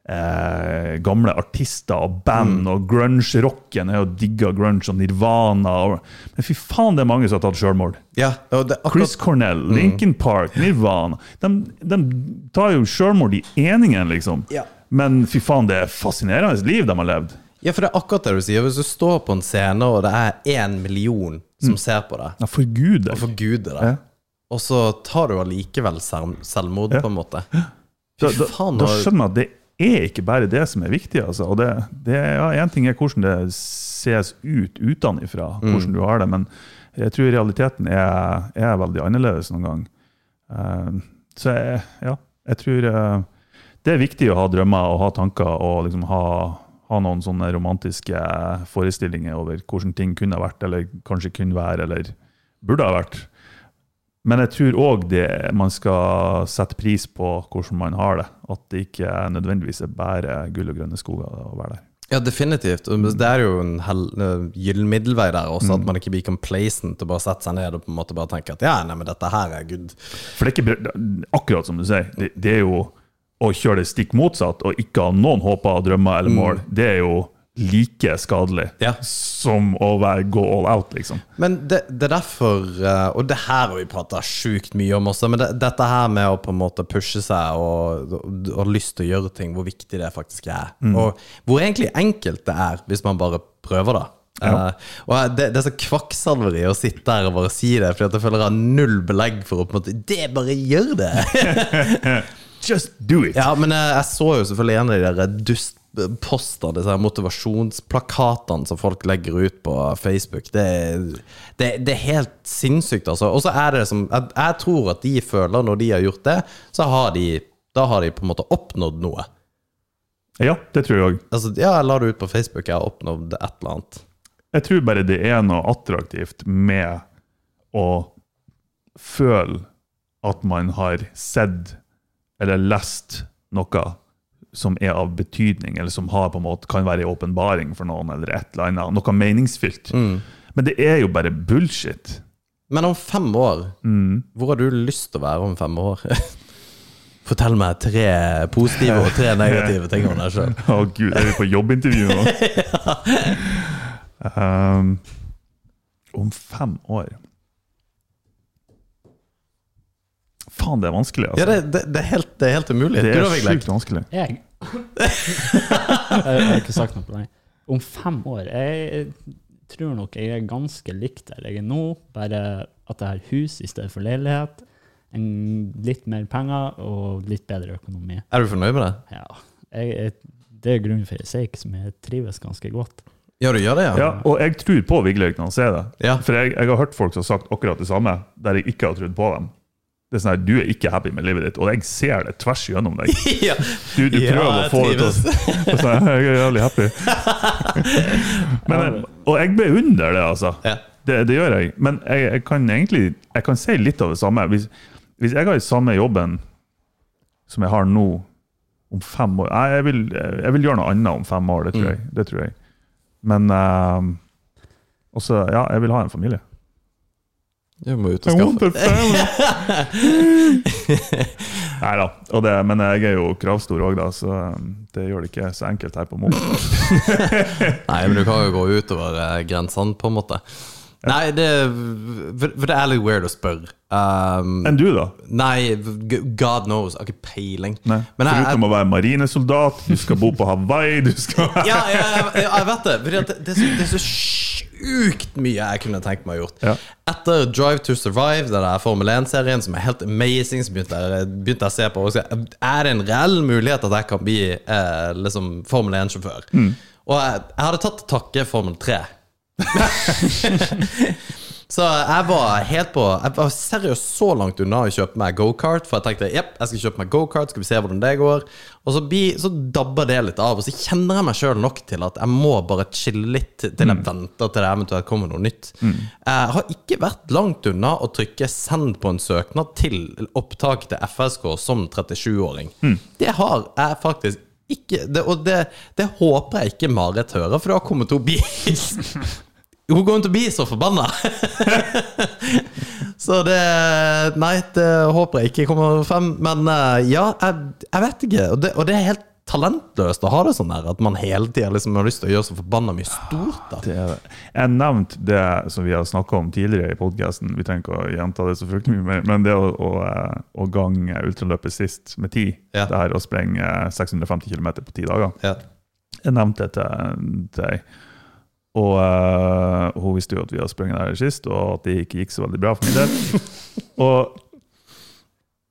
eh, gamle artister og band og grunge-rocken. Jeg har digga grunge og Nirvana. Og, men fy faen, det er mange som har tatt sjølmord. ja. Chris Cornell, Lincoln Park, Nirvana. De, de tar jo sjølmord i eningen, liksom. Ja. Men fy faen, det er fascinerende liv de har levd. ja, for det er akkurat det du sier. Hvis du står på en scene, og det er én million som ser på deg, Ja, for gud. og forguder deg, Ja. og så tar du allikevel selv, selvmord, på en måte. Da, da, faen, da skjønner jeg at det er ikke bare det som er viktig. Altså. Og det, det, ja, en ting er hvordan det ses ut utenfra, hvordan du har det, men jeg tror realiteten er, er veldig annerledes noen gang. Uh, så jeg, ja, jeg tror uh, det er viktig å ha drømmer og ha tanker og liksom ha, ha noen sånne romantiske forestillinger over hvordan ting kunne ha vært, eller kanskje kunne være, eller burde ha vært. Men jeg tror òg man skal sette pris på hvordan man har det. At det ikke nødvendigvis er bare gull og grønne skoger å være der. Ja, definitivt. Det er jo en uh, gyllen middelvei der også, at man ikke blir complacent og bare setter seg ned og på en måte bare tenker at ja, nei, men dette her er good. For det er ikke akkurat som du sier, det, det er jo å kjøre det stikk motsatt og ikke ha noen håper, drømmer eller mål. Det er jo like skadelig Ja. som å være, gå all out, liksom. Men det, det er derfor, uh, og det her har vi prata sjukt mye om også, men det, dette her med å på en måte pushe seg og, og, og lyst til å gjøre ting, hvor viktig det faktisk er. Og hvor egentlig enkelt det er hvis man bare prøver det. Uh, og det, det er så kvakksalveri å sitte der og bare si det, fordi at jeg føler jeg har null belegg for å på en måte Det, bare gjør det! *laughs* Just do it! ja, men jeg, jeg så jo selvfølgelig en av de der dust, poster, disse motivasjonsplakatene som folk legger ut på Facebook. Det, det, det er helt sinnssykt, altså. Og så er det som jeg, jeg tror at de føler, når de har gjort det, så har de Da har de på en måte oppnådd noe. Ja, det tror jeg òg. Altså, ja, jeg la det ut på Facebook, jeg har oppnådd et eller annet. Jeg tror bare det er noe attraktivt med å føle at man har sett eller lest noe som er av betydning, eller som har på en måte, kan være en åpenbaring for noen, eller et eller annet. Noe meningsfylt. Men det er jo bare bullshit. Men om fem år, hvor har du lyst til å være om fem år? *laughs* Fortell meg tre positive og tre negative ting om deg sjøl. *laughs* Å gud, er vi på jobbintervju nå? *laughs* um, om fem år Faen, det er vanskelig, altså. Ja, det, det, det, er helt, det er helt umulig. det er sjukt vanskelig. Jeg *laughs* Jeg har ikke sagt noe på deg. Om fem år Jeg tror nok jeg er ganske likt der jeg er nå, bare at jeg har hus i stedet for leilighet. En, litt mer penger og litt bedre økonomi. Er du fornøyd med det? Ja, jeg, jeg, Det er grunnen for jeg sier ikke som jeg trives ganske godt. Ja, du gjør det, ja? Ja, og jeg tror på Vigleik når han sier det. Ja. For jeg, jeg har hørt folk som har sagt akkurat det samme, der jeg ikke har trodd på dem. Det er sånn her, Du er ikke happy med livet ditt, og jeg ser det tvers gjennom deg. *laughs* ja. Du, du Ja, prøver å få det til å *laughs* sånn, jeg er jævlig happy. *laughs* Men, og jeg beundrer det, altså. Ja. Det, det gjør jeg. Men jeg, jeg kan egentlig jeg kan si litt av det samme. Hvis, hvis jeg har den samme jobben som jeg har nå, om fem år Nei, jeg vil, jeg vil gjøre noe annet om fem år, det tror Mm. jeg. Det tror jeg. Men uh, også, ja, jeg vil ha en familie. Du må ut og skaffe *laughs* Nei da. og det- Men jeg er jo kravstor òg, da, så um, det gjør det ikke så enkelt her på Mo. *laughs* Nei, men du kan jo gå utover eh, grensene, på en måte. Nei, det, for det er litt weird å spørre. Um, Enn du, da? nei, God knows. Jeg har ikke peiling. Nei. Men jeg- Foruten å være marinesoldat, du skal bo på Hawaii, du skal *laughs* Ja, ja, jeg, jeg vet det. Fordi det, det, er så, det er så sjukt mye jeg kunne tenkt meg å gjort. Ja. Etter Drive to Survive, den der Formel 1-serien som er helt amazing, så begynte jeg, begynte jeg å se på også, Er det en reell mulighet at jeg kan bli eh, liksom Formel 1-sjåfør? Og jeg, jeg hadde tatt til takke Formel 3. *laughs* Så jeg var helt på Jeg var seriøst så langt unna å kjøpe meg gokart. For jeg tenkte jepp, jeg skal kjøpe meg gokart, skal vi se hvordan det går. Og så, bi, så dabber det litt av. Og så kjenner jeg meg sjøl nok til at jeg må bare chille litt til jeg jeg venter til det eventuelt kommer noe nytt. Jeg har ikke vært langt unna å trykke 'send' på en søknad til opptak til FSK som 37-åring. Det har jeg faktisk ikke det, Og det, det håper jeg ikke Marit hører, for da kommer hun til å bli Hun kommer til å bli så forbanna! *laughs* så det Nei, det håper jeg ikke kommer frem. Men eh, ja, jeg, jeg vet ikke. Og det, og det er helt talentløst å ha det sånn her, at man hele tida liksom har lyst til å gjøre så forbanna mye stort. da Det er. Jeg nevnte det som vi har snakka om tidligere i podkasten. Vi trenger ikke å gjenta det så fryktelig mye mer. Men det å, å, eh, å gange ultraløpet sist med ti, Ja. det her å sprenge 650 km på ti dager Ja. Jeg nevnte det til deg. Og uh, hun visste jo at vi hadde sprunget der sist, og at det ikke gikk så veldig bra for min del. *laughs* og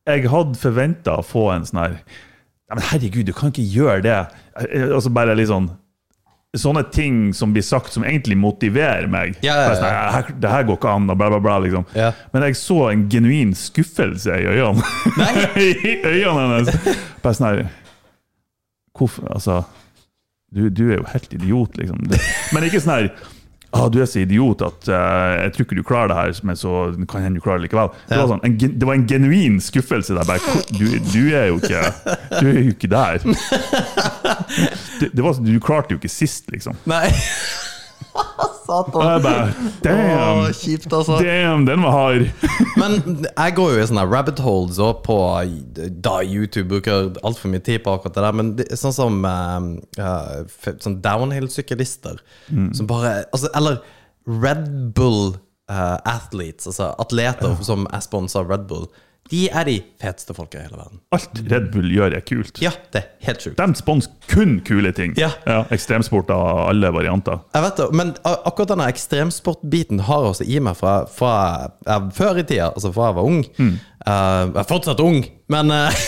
jeg hadde forventa å få en sånn her ja, Men herregud, du kan ikke gjøre det! Altså bare litt sånn Sånne ting som blir sagt, som egentlig motiverer meg. Ja, ja, ja. Sånn, her- Det her går ikke an, og bla, bla, bla. liksom. Ja. Men jeg så en genuin skuffelse i øynene. *laughs* I øynene hennes. Bare sånn her Hvorfor Altså du, du er jo helt idiot, liksom. Men ikke sånn her ah, du er så idiot at uh, jeg tror ikke du klarer det her, men så kan hende du klarer det likevel. Det, var sånn, en, det var en genuin skuffelse der. Bare, du, du er jo ikke Du er jo ikke der. *laughs* Det, det var, sånn, du klarte jo ikke sist, liksom. Nei. Satan. jeg bare Damn! Åh, kjipt, altså. Damn, den var hard! *laughs* Men jeg går jo i sånne rabbit holes og på da YouTube. Bruker altfor mye tid på akkurat det der. Men det, er sånn som eh, eh, f- sånn downhill-syklister som bare altså, Eller Red Bull eh, athletes, altså atleter som er sponsa av Red Bull. De er de feteste folka i hele verden. Alt Red Bull gjør, er kult. Ja, det er helt sjukt. De sponser kun kule ting. Ja. Ekstremsport av alle varianter. Jeg vet det, Men akkurat denne ekstremsportbiten har også i meg fra, fra ja, før i tida, altså fra jeg var ung. Mm. Uh, jeg er fortsatt ung, men uh,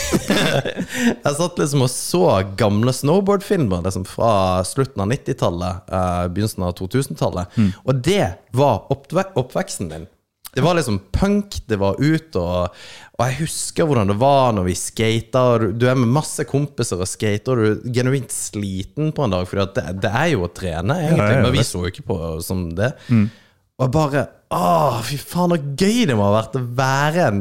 *laughs* jeg satt liksom og så gamle snowboardfilmer liksom fra slutten av 90-tallet, uh, begynnelsen av 2000-tallet. Mm. Og det var oppve oppveksten min. Det var liksom punk, det var ut, og, og jeg husker hvordan det var når vi skata. Du, er med masse kompiser og skater, og du er genuint sliten på en dag. For det, det er jo å trene, egentlig. Men vi så jo ikke på som det. Og jeg bare Å, fy faen, så gøy det må ha vært å være en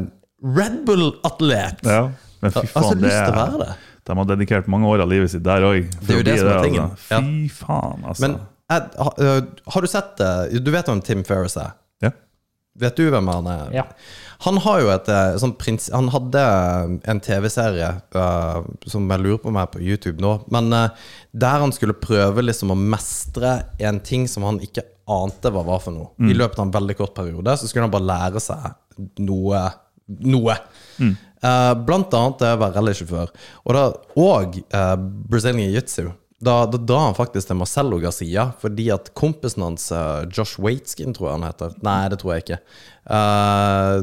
Red Bull-atlet! Ja, men fy Jeg har så det lyst til å være det. De har dedikert mange år av livet sitt der òg. Det er jo det som er tingen. Ja. Fy faen, altså. Men jeg, ha- øh, har du sett det, Du vet hvem Tim Ferriss er? Vet du hvem han er? Ja. Han et sånn prins... Han hadde eh, en TV-serie uh, som jeg lurer på om er på YouTube nå, men uh, der han skulle prøve liksom å mestre en ting som han ikke ante hva var for noe. I løpet av en veldig kort periode så skulle han bare lære seg noe. Noe. Eh, blant annet det å være rallysjåfør. Og, da, og eh, Brazilian jiu-jitsu. Da, da han faktisk til Marcello Garcia, fordi at kompisen hans, eh, Josh Waitskin, tror jeg han heter Nei, det tror jeg ikke. Uh,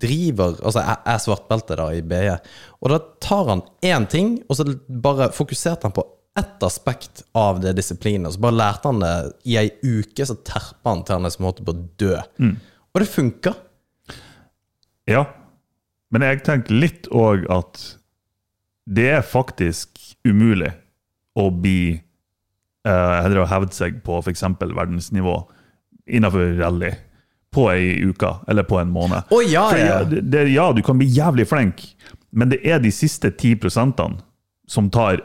driver Altså jeg er svartbelte da i BE. Og da tar han én ting, og så bare fokuserte han på ett aspekt av det disiplinet. Så bare lærte han det i ei uke, så terpa han til han liksom holdt på å dø. Og det funka. ja. Men jeg tenker litt òg at det er faktisk umulig å bli uh, Eller å hevde seg på f.eks. verdensnivå innenfor rally på ei uke eller på en måned. Oh, ja, ja, det, det, ja, du kan bli jævlig flink, men det er de siste ti prosentene som tar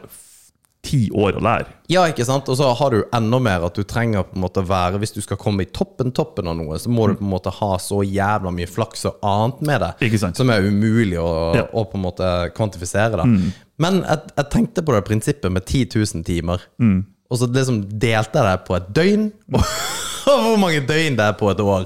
ti år å lære. Ja, ikke sant? Og så har du enda mer at du trenger på en måte være Hvis du skal komme i toppen toppen av noe, så må du på en måte ha så jævla mye flaks og annet med det som er umulig å, Ja. å på en måte kvantifisere. Da. Men jeg, jeg tenkte på det prinsippet med 10 000 timer, og så liksom delte jeg det på et døgn. *laughs* Og hvor mange døgn det er på et år.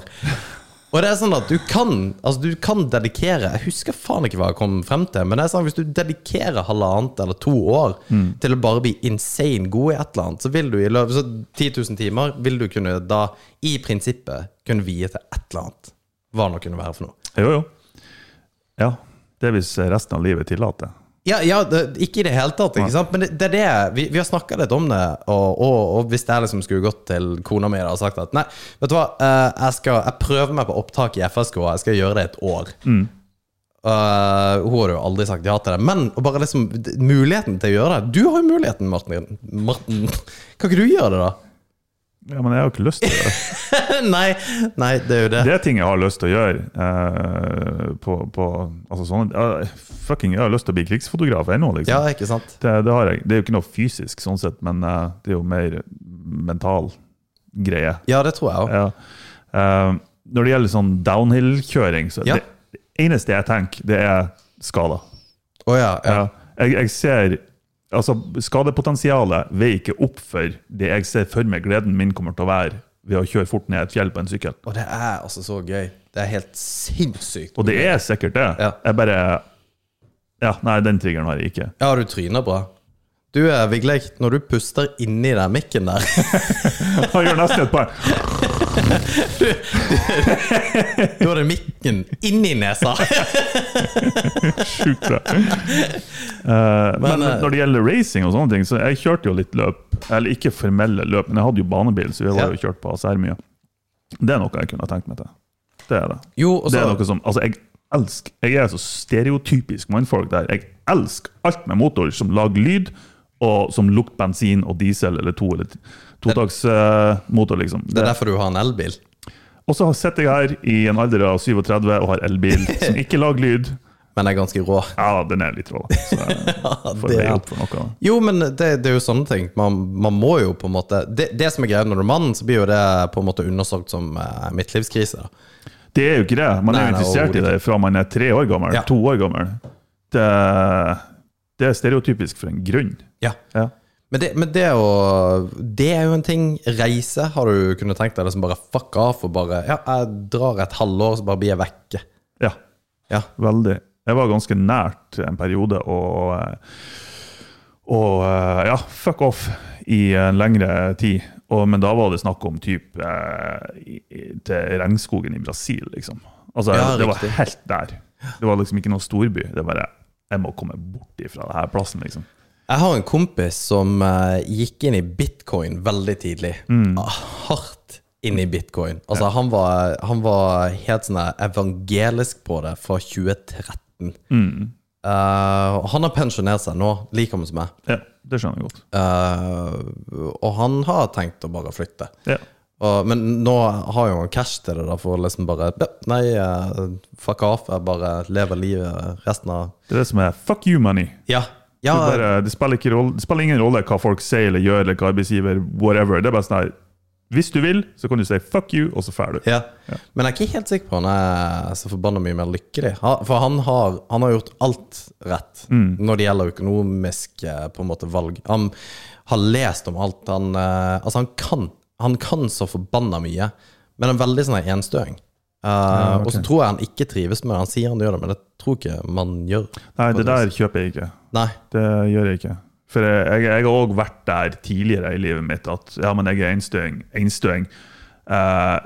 Og det er sånn at du kan Altså du kan dedikere Jeg husker faen ikke hva jeg kom frem til, men det er sånn at hvis du dedikerer halvannet eller to år til å bare bli insane god i et eller annet, så vil du i løpet av 10 000 timer vil du kunne da i prinsippet kunne vie til et eller annet. Hva det nå kunne være for noe. Jo, jo. Ja. Det er hvis resten av livet tillater. Ja, ja det, ikke i det hele tatt, ikke sant? men det, det er det Vi, vi har snakka litt om det, og, og, og hvis jeg liksom skulle gått til kona mi og sagt at nei, vet du hva, eh, jeg, skal, jeg prøver meg på opptak i FSK, jeg skal gjøre det et år. Eh, hun hadde jo aldri sagt ja til det, men bare liksom muligheten til å gjøre det Du har jo muligheten, Martin. Martin. *laughs* Kan ikke du gjøre det, da? Ja, Men jeg har jo ikke lyst til det. *laughs* nei, nei, det er jo det. Det er ting jeg har lyst til å gjøre. eh, på, på altså sånne, ja, fucking, Jeg har lyst til å bli krigsfotograf ennå, liksom. Ja, ikke sant? Det, det har jeg. Det er jo ikke noe fysisk, sånn sett, men eh, det er jo mer mental greie. Ja, det tror jeg òg. Ja. Eh, når det gjelder sånn downhill-kjøring, så Ja. det eneste jeg tenker, det er skader. Oh, ja, ja. Ja. Jeg, jeg ser Altså, skadepotensialet veier ikke opp for det jeg ser for meg gleden min kommer til å være ved å kjøre fort ned et fjell på en sykkel. Og det er altså så gøy. Det er helt sinnssykt. Og det er sikkert det. Ja. Jeg bare Ja, nei, den triggeren har jeg ikke. Ja, du tryner bra. Du, eh, Vigleik, når du puster inni den mikken der *laughs* Han gjør nesten et par *laughs* Du hadde mikken inni nesa! *laughs* sjukt bra. Uh, men, Men, eh, når det gjelder racing og sånne ting, så jeg kjørte jo litt løp. Eller ikke formelle løp, men jeg hadde jo banebil, så vi var jo kjørt på ACR mye. Det er noe jeg kunne tenkt meg til. Det er det. Jo, også, Det er noe som, altså jeg elsker, jeg er så stereotypisk mannfolk der. Jeg elsker alt med motor som lager lyd, og som lukter bensin og diesel eller to eller totaksmotor, liksom. Det er derfor du har en elbil? Og så sitter jeg her i en alder av 37 og har elbil *laughs* som ikke lager lyd. Men er ganske rå. Ja, den er litt rå, da. Så *laughs* får det opp for noe. Jo, men det, det er jo sånne ting. Man, man må jo på en måte Det, det som er greia når du er mann, så blir jo det på en måte undersøkt som eh, midtlivskrise. Det er jo ikke det. Man er jo jo nei, interessert i det fra man er tre år gammel. Ja. To år gammel. Det, det er stereotypisk for en grunn. Ja. Ja. Men, det, men det å Det er jo en ting. Reise, har du kunnet tenkt deg liksom bare fuck off og bare Ja, jeg drar et halvår, så bare blir jeg vekke. ja. Ja. Veldig. Jeg var ganske nært en periode og, og ja, fuck off i en lengre tid. Og, men da var det snakk om typ eh, til regnskogen i Brasil, liksom. Altså, Ja, det var helt der. Det var liksom ikke noen storby. Det var bare Jeg må komme bort ifra denne plassen, liksom. Jeg har en kompis som uh, gikk inn i bitcoin veldig tidlig. Ah, Hardt inn i bitcoin. Altså, han, var, han var helt sånn evangelisk på det fra 2013. Mm. Uh, han har pensjonert seg nå, like gammel som meg. Ja, det skjønner jeg godt. Uh, og han har tenkt å bare flytte. Ja. Og, men nå har jo han cash til det, da, for å liksom bare Nei, fuck off. Jeg bare lever livet resten av Det er det som er fuck you money. Ja. Ja bare, det, spiller rolle, det spiller ingen rolle hva folk sier eller gjør, eller hva arbeidsgiver, whatever. Det er bare sånn her Hvis du vil, så kan du si fuck you, og så drar du. Ja. Men jeg er ikke helt sikker på han er så forbanna mye mer lykkelig. For han har, han har gjort alt rett når det gjelder økonomisk eh, på en måte valg. Han har lest om alt. Han, eh, altså han kan Han kan så forbanna mye, men han er veldig sånn her enstøing. ja, okay. Og så tror jeg han ikke trives med det. Han sier han gjør det, men det tror ikke man gjør. Nei, det der kjøper jeg ikke. Nei. Det gjør jeg ikke. For jeg, jeg, har òg vært der tidligere i livet mitt at ja, men jeg er einstøing. einstøing eh,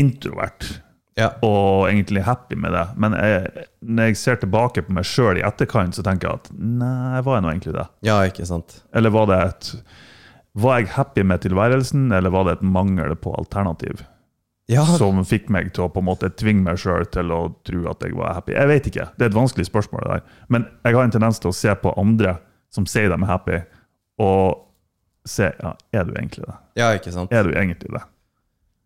introvert. Ja. Og egentlig happy med det. Men jeg, når jeg ser tilbake på meg sjøl i etterkant, så tenker jeg at nei, var jeg nå egentlig det? ja, ikke sant. Eller var det et Var jeg happy med tilværelsen, eller var det et mangel på alternativ? Ja, Som fikk meg til å på en måte tvinge meg sjøl til å tro at jeg var happy? Jeg vet ikke. Det er et vanskelig spørsmål. det der. Men jeg har en tendens til å se på andre som sier de er happy, og se ja, er du egentlig det? ja ikke sant. Er du egentlig det?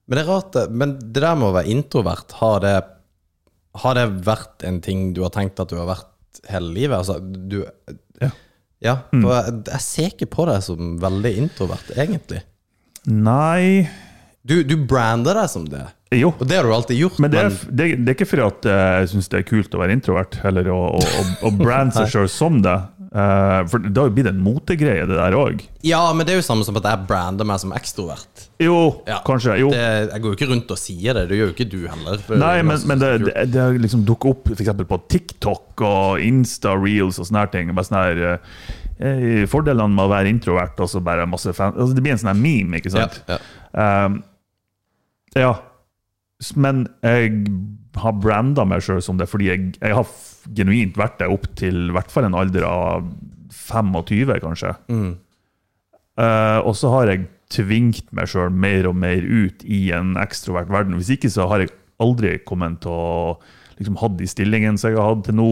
Men det er rart. Men det der med å være introvert, har det, har det vært en ting du har tenkt at du har vært hele livet? Altså, du Ja. Ja, for jeg, jeg ser ikke på deg som veldig introvert, egentlig. Nei Du, du brander deg som det, Jo. og det har du alltid gjort. Men det er, det, det er ikke fordi at eh, jeg syns det er kult å være introvert, eller å, å, å, å brande seg *laughs* sjøl som det. Uh, for det har jo blitt en motegreie, det der òg. ja, men det er jo samme som at jeg brander meg som ekstrovert. Jo, Ja. kanskje. Jo. Det, jeg går jo ikke rundt og sier det, det gjør jo ikke du heller. Nei, men, men det, det, det har liksom dukket opp eksempel på TikTok og Insta-reels og sånne her ting. Bare sånne her, eh, fordelene med å være introvert og så bare masse fan... Altså, det blir en sånn meme, ikke ja, sant? ja. Um, ja. Men jeg har branda meg sjøl som det fordi jeg, jeg har genuint vært det opp til i hvert fall en alder av 25, kanskje. Mm. Uh, og så har jeg tvingt meg sjøl mer og mer ut i en ekstrovert verden. Hvis ikke så har jeg aldri kommet til å liksom, hatt de stillingene som jeg har hatt til nå.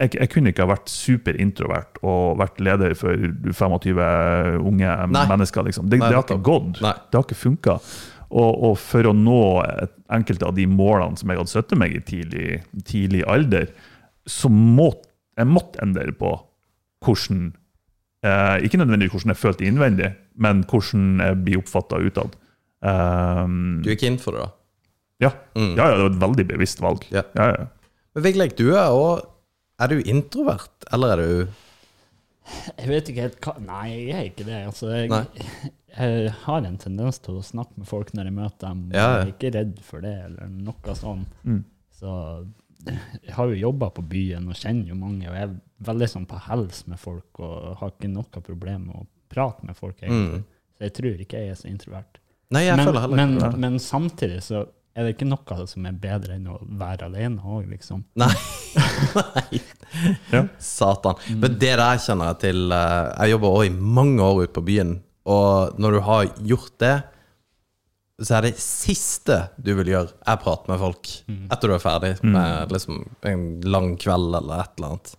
Jeg, jeg kunne ikke ha vært superintrovert og vært leder for 25 unge Nei. mennesker. Liksom. Det, Nei, det har ikke gått. Nei. Det har ikke funka. Og, og for å nå enkelte av de målene som jeg hadde satt meg i tidlig, tidlig alder, så måtte jeg måtte endre på hvordan eh, Ikke nødvendigvis hvordan jeg følte innvendig, men hvordan jeg blir oppfatta utad. Um, Du gikk inn for det, da? ja. Mm. ja, ja, det var et veldig bevisst valg. Ja. Ja, ja. Men Vigleik, du er òg Er du introvert, eller er du Jeg vet ikke helt hva Nei, jeg er ikke det. Altså, jeg, Nei. Jeg har en tendens til å snakke med folk når jeg møter dem. Ja, ja. Jeg er ikke redd for det, eller noe sånn. Mm. Så jeg har jo jobba på byen og kjenner jo mange, og jeg er veldig sånn på hels med folk og har ikke noe problem med å prate med folk, egentlig. Mm. Så jeg tror ikke jeg er så introvert. Nei, jeg men, føler heller men, ikke det. men samtidig så er det ikke noe som er bedre enn å være alene òg, liksom. Nei. *laughs* Nei. Ja. Satan. Men det der kjenner jeg til eh, Jeg jobber også i mange år ute på byen, og når du har gjort det, så er det siste du vil gjøre, er prate med folk etter du er ferdig med liksom en lang kveld eller et eller annet.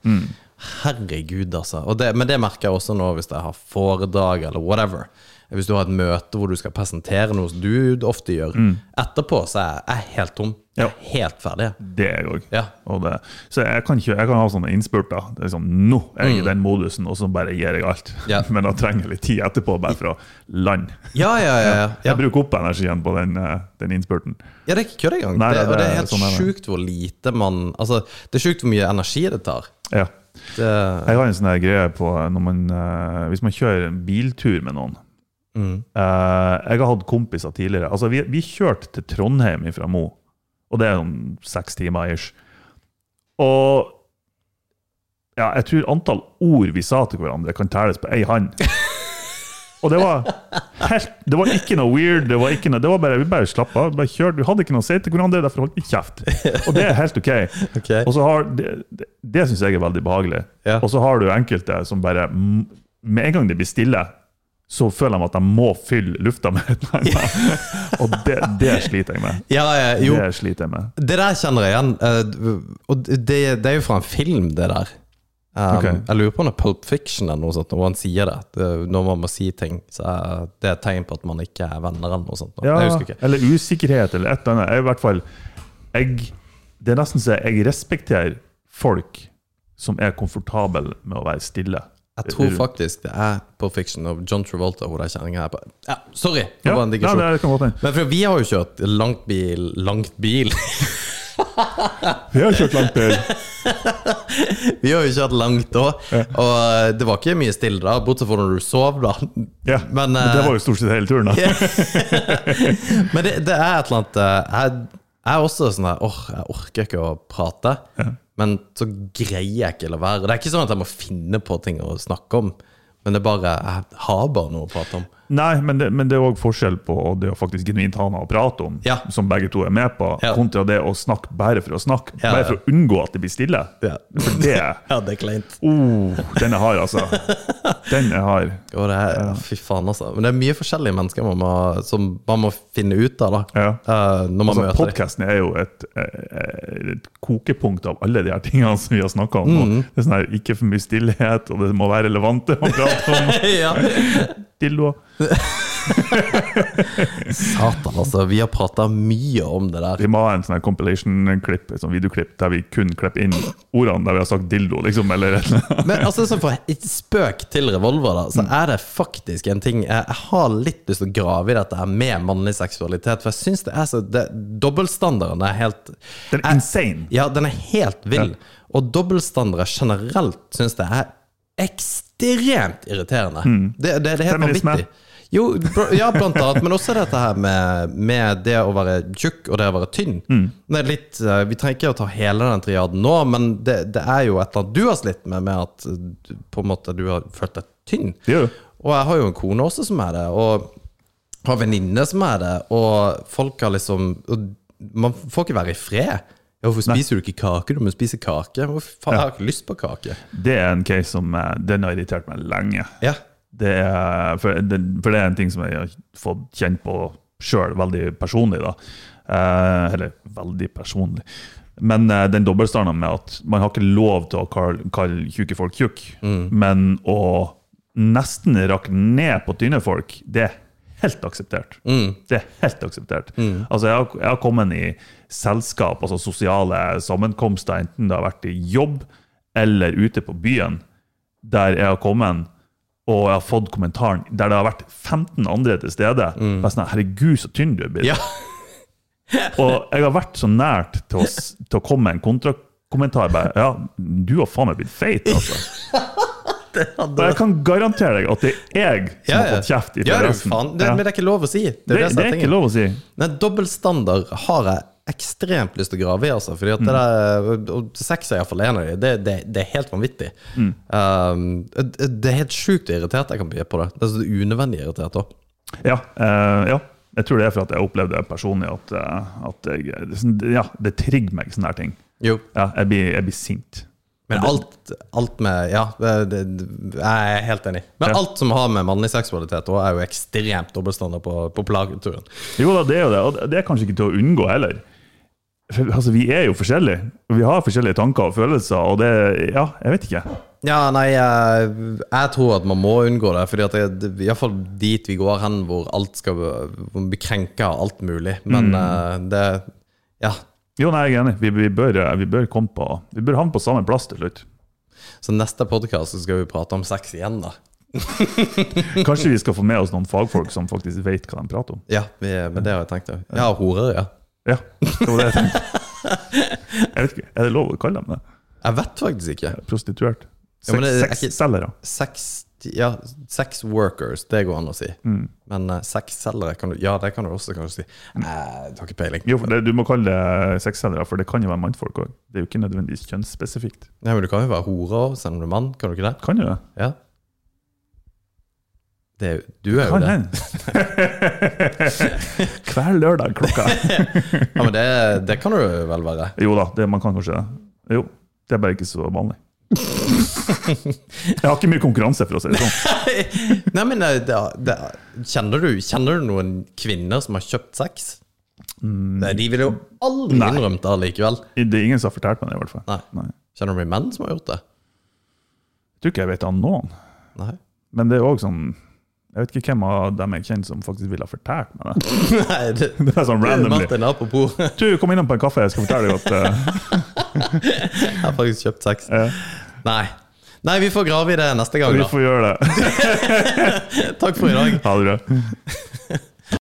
Herregud, altså. Og det, men det merker jeg også nå hvis jeg har foredrag eller whatever. Hvis du har et møte hvor du skal presentere noe som du ofte gjør. Etterpå så er jeg helt tom. Er helt ferdig. Det er jeg òg. Ja. Så jeg kan, ikke, jeg kan ha sånne innspurter. Det er sånn, Nå er jeg i den modusen, og så bare gir jeg alt. Mm. Ja. *laughs* Men da trenger jeg litt tid etterpå bare for å lande. Ja, ja, ja. ja. *laughs* Jeg bruker opp energien på den, eh, den innspurten. Ja, det er ikke kødd engang. Nei, Det, det- det er helt sånn sjukt hvor lite man Altså, det er sjukt hvor mye energi det tar. Ja. Det, Jeg har en sånn greie på når man, eh, Hvis man kjører en biltur med noen mm. eh, Jeg har hatt kompiser tidligere. Altså, vi, vi kjørte til Trondheim fra Mo, og det er sånn seks timer ish. Og Ja, jeg tror antall ord vi sa til hverandre, kan telles på ei hand. Og det var helt Det var ikke noe weird. Det var ikke noe, det var bare, Vi bare slapp av. bare kjørte, Vi hadde ikke noe å si til hverandre, derfor holdt vi kjeft. Og det er helt OK. okay. Og så har, Det, det, det syns jeg er veldig behagelig. Ja. Og så har du enkelte som bare Med en gang det blir stille, så føler de at de må fylle lufta med et eller annet. *laughs* Og det, det sliter jeg med. Ja, ja, jo, Det sliter jeg med. det der kjenner jeg igjen. eh, Og det, det er jo fra en film, det der. Um, okay. Jeg lurer på om det er Pulp Fiction eller noe sånt, når han sier det. det. Når man må si ting, så er det et tegn på at man ikke er venner eller noe sånt. Ja, eller usikkerhet, eller et eller annet. Jeg, i hvert fall, jeg, det er nesten så jeg respekterer folk som er komfortable med å være stille. Jeg tror faktisk det er på Fiction av John Travolta. Er kjerringa her på Ja, sorry! Det Ja, var en ja, digresjon. det kan godt hende. Men for vi har jo kjørt langt bil Langt bil? Vi har kjørt langt bil. *laughs* vi har jo kjørt langt òg, Og det var ikke mye stille da, bortsett fra når du sov, da. Ja, Men, men, det eh, var jo stort sett hele turen. da. *laughs* Men det, det er et eller annet eh, Jeg, er også sånn her Åh, jeg orker ikke å prate. Men så greier jeg ikke å la være. Det er ikke sånn at jeg må finne på ting å snakke om. Men det er bare Jeg har bare noe å prate om. Nei, men det, men det er òg forskjell på det å faktisk genuint ha noe å prate om, Ja. som begge to er med på, Ja. kontra det å snakke bare for å snakke. Ja, Bare for å unngå at det blir stille. Ja. For det *laughs* Ja, det er kleint. oh, Den er hard, altså. Den er hard. Oh, det er, Fy faen, altså. Men det er mye forskjellige mennesker man må, som man må finne ut av, da. Ja. Eh, når man Altså, møter. Podkasten er jo et, eh, et kokepunkt av alle de her tingene som vi har snakka om. Mm. Det er sånn her, Ikke for mye stillhet, og det må være relevante å prate om. *laughs* ja. Satan, altså. Vi har prata mye om det der. Vi må ha en sånn compilation-klipp, sånn videoklipp der vi kun klipper inn ordene der vi har sagt dildo, liksom, eller et eller annet. Men altså, sånn for spøk til revolver, da, så er det faktisk en ting Jeg, har litt lyst til å grave i dette her med mannlig seksualitet, for jeg syns det er så det, Dobbeltstandarden er helt Den er insane. Ja, den er helt vill. Og dobbeltstandere generelt syns jeg er ekstremt irriterende. Det, det, det er helt vanvittig. Jo, ja, blant annet. Men også dette her med, med det å være tjukk og det å være tynn. Det er litt, eh, vi trenger ikke å ta hele den triaden nå, men det, det er jo et eller annet du har slitt med, med at eh, på en måte du har følt deg tynn. Det. Og jeg har jo en kone også som er det, og har venninner som er det, og folk har liksom Man får ikke være i fred. Ja, Hvorfor spiser du ikke kake? Du må spise kake. Hvorfor faen, jeg har ikke lyst på kake. Det er en case som eh, Den har irritert meg lenge. Ja. Det er, for, det, for det er en ting som jeg har fått kjent på sjøl, veldig personlig. da. Eh, eller veldig personlig. Men eh, den dobbeltstanden med at man har ikke lov til å kalle, kalle tjukke folk tjukk, men å nesten rakke ned på tynne folk, det er helt akseptert. Det er helt akseptert. Altså, jeg har, jeg har kommet i selskap, altså sosiale sammenkomster, enten det har vært i jobb eller ute på byen, der jeg har kommet og jeg har fått kommentaren der det har vært 15 andre til stede. Bare sånn, Herregud, så tynn du er blitt. ja. *laughs* Og jeg har vært så nært til å, til å komme med en kontrakommentar. Bare, ja, du har faen meg blitt feit, altså. *laughs* Og jeg kan garantere deg at det er jeg som Ja, har fått kjeft i Ja, du, faen. Det, Ja. Men det er ikke lov å si. Det er Det, det, det er ikke lov å si. Nei, dobbeltstandard har jeg ekstremt lyst til å grave i, altså. Fordi at det der, og sex er iallfall en av dem. Det, det, det er helt vanvittig. Um, det er helt sjukt irritert jeg kan bli på det. Det er så unødvendig irritert òg. Ja, uh, ja. Jeg tror det er for at jeg opplevde det personlig, at, eh, at jeg, det, ja, det trigger meg, sånne her ting. Jo. Ja, jeg blir, jeg blir sint. Men alt, alt med Ja, det, jeg er helt enig. Men Ja. alt som har med mannlig seksualitet å, er jo ekstremt dobbeltstandard på populærkulturen. Jo da, det er jo det, og det er kanskje ikke til å unngå heller. Altså, vi er jo forskjellige, vi har forskjellige tanker og følelser, og det Ja, jeg vet ikke. Ja, nei, jeg, jeg tror at man må unngå det. Fordi at det, det, i hvert fall dit vi går hen hvor alt skal hvor vi av alt mulig. Men eh, det Ja. Jo, nei, jeg er enig. Vi, vi, bør, vi bør komme på Vi bør havne på samme plass til slutt. Så neste podkast skal vi prate om sex igjen, da. *laughs* Kanskje vi skal få med oss noen fagfolk som faktisk vet hva de prater om. Ja, vi, men det har jeg tenkt. Ja, horer, ja. Ja, det var det jeg tenkte. Jeg vet ikke, Er det lov å kalle dem det? Jeg vet faktisk ikke. Prostituert? Ja, men det er ikke- Sexselgere? Ja, sex workers, det går an å si. Men uh, sexselgere kan du Ja, det kan du også kanskje si. Eh, du har ikke peiling. Jo, for det, Du må kalle det sexselgere, for det kan jo være mannfolk òg. Det er jo ikke nødvendigvis kjønnsspesifikt. Nei, men du kan jo være hore òg, selv om du er mann. Kan du ikke det? Kan jo det? Ja. Det du er jo det. *laughs* Hver lørdag klokka Ja, men det, det kan du vel være. Jo da, det, man kan kanskje det. Jo, det er bare ikke så vanlig. Jeg har ikke mye konkurranse, for å si det sånn. Nei, *laughs* men eh, det, det, kjenner, du, kjenner du noen kvinner som har kjøpt sex? Nei, de ville jo aldri Nei. innrømt det likevel. Det er ingen som har fortalt meg det, i hvert fall. Nei. Nei. Kjenner du noen menn som har gjort det? Jeg tror ikke jeg vet av noen. Nei. Men det er òg sånn Jeg vet ikke hvem av dem jeg kjenner som faktisk ville ha fortalt meg det. *laughs* Nei det, Det er sånn randomly. Martin, apropos, *laughs* Du, kom innom på en kaffe, jeg skal fortelle deg at Jeg har faktisk kjøpt sex. Ja. Nei. Nei, vi får grave i det neste gang, da. Vi får gjøre det. *laughs* Takk for i dag. Ha det bra.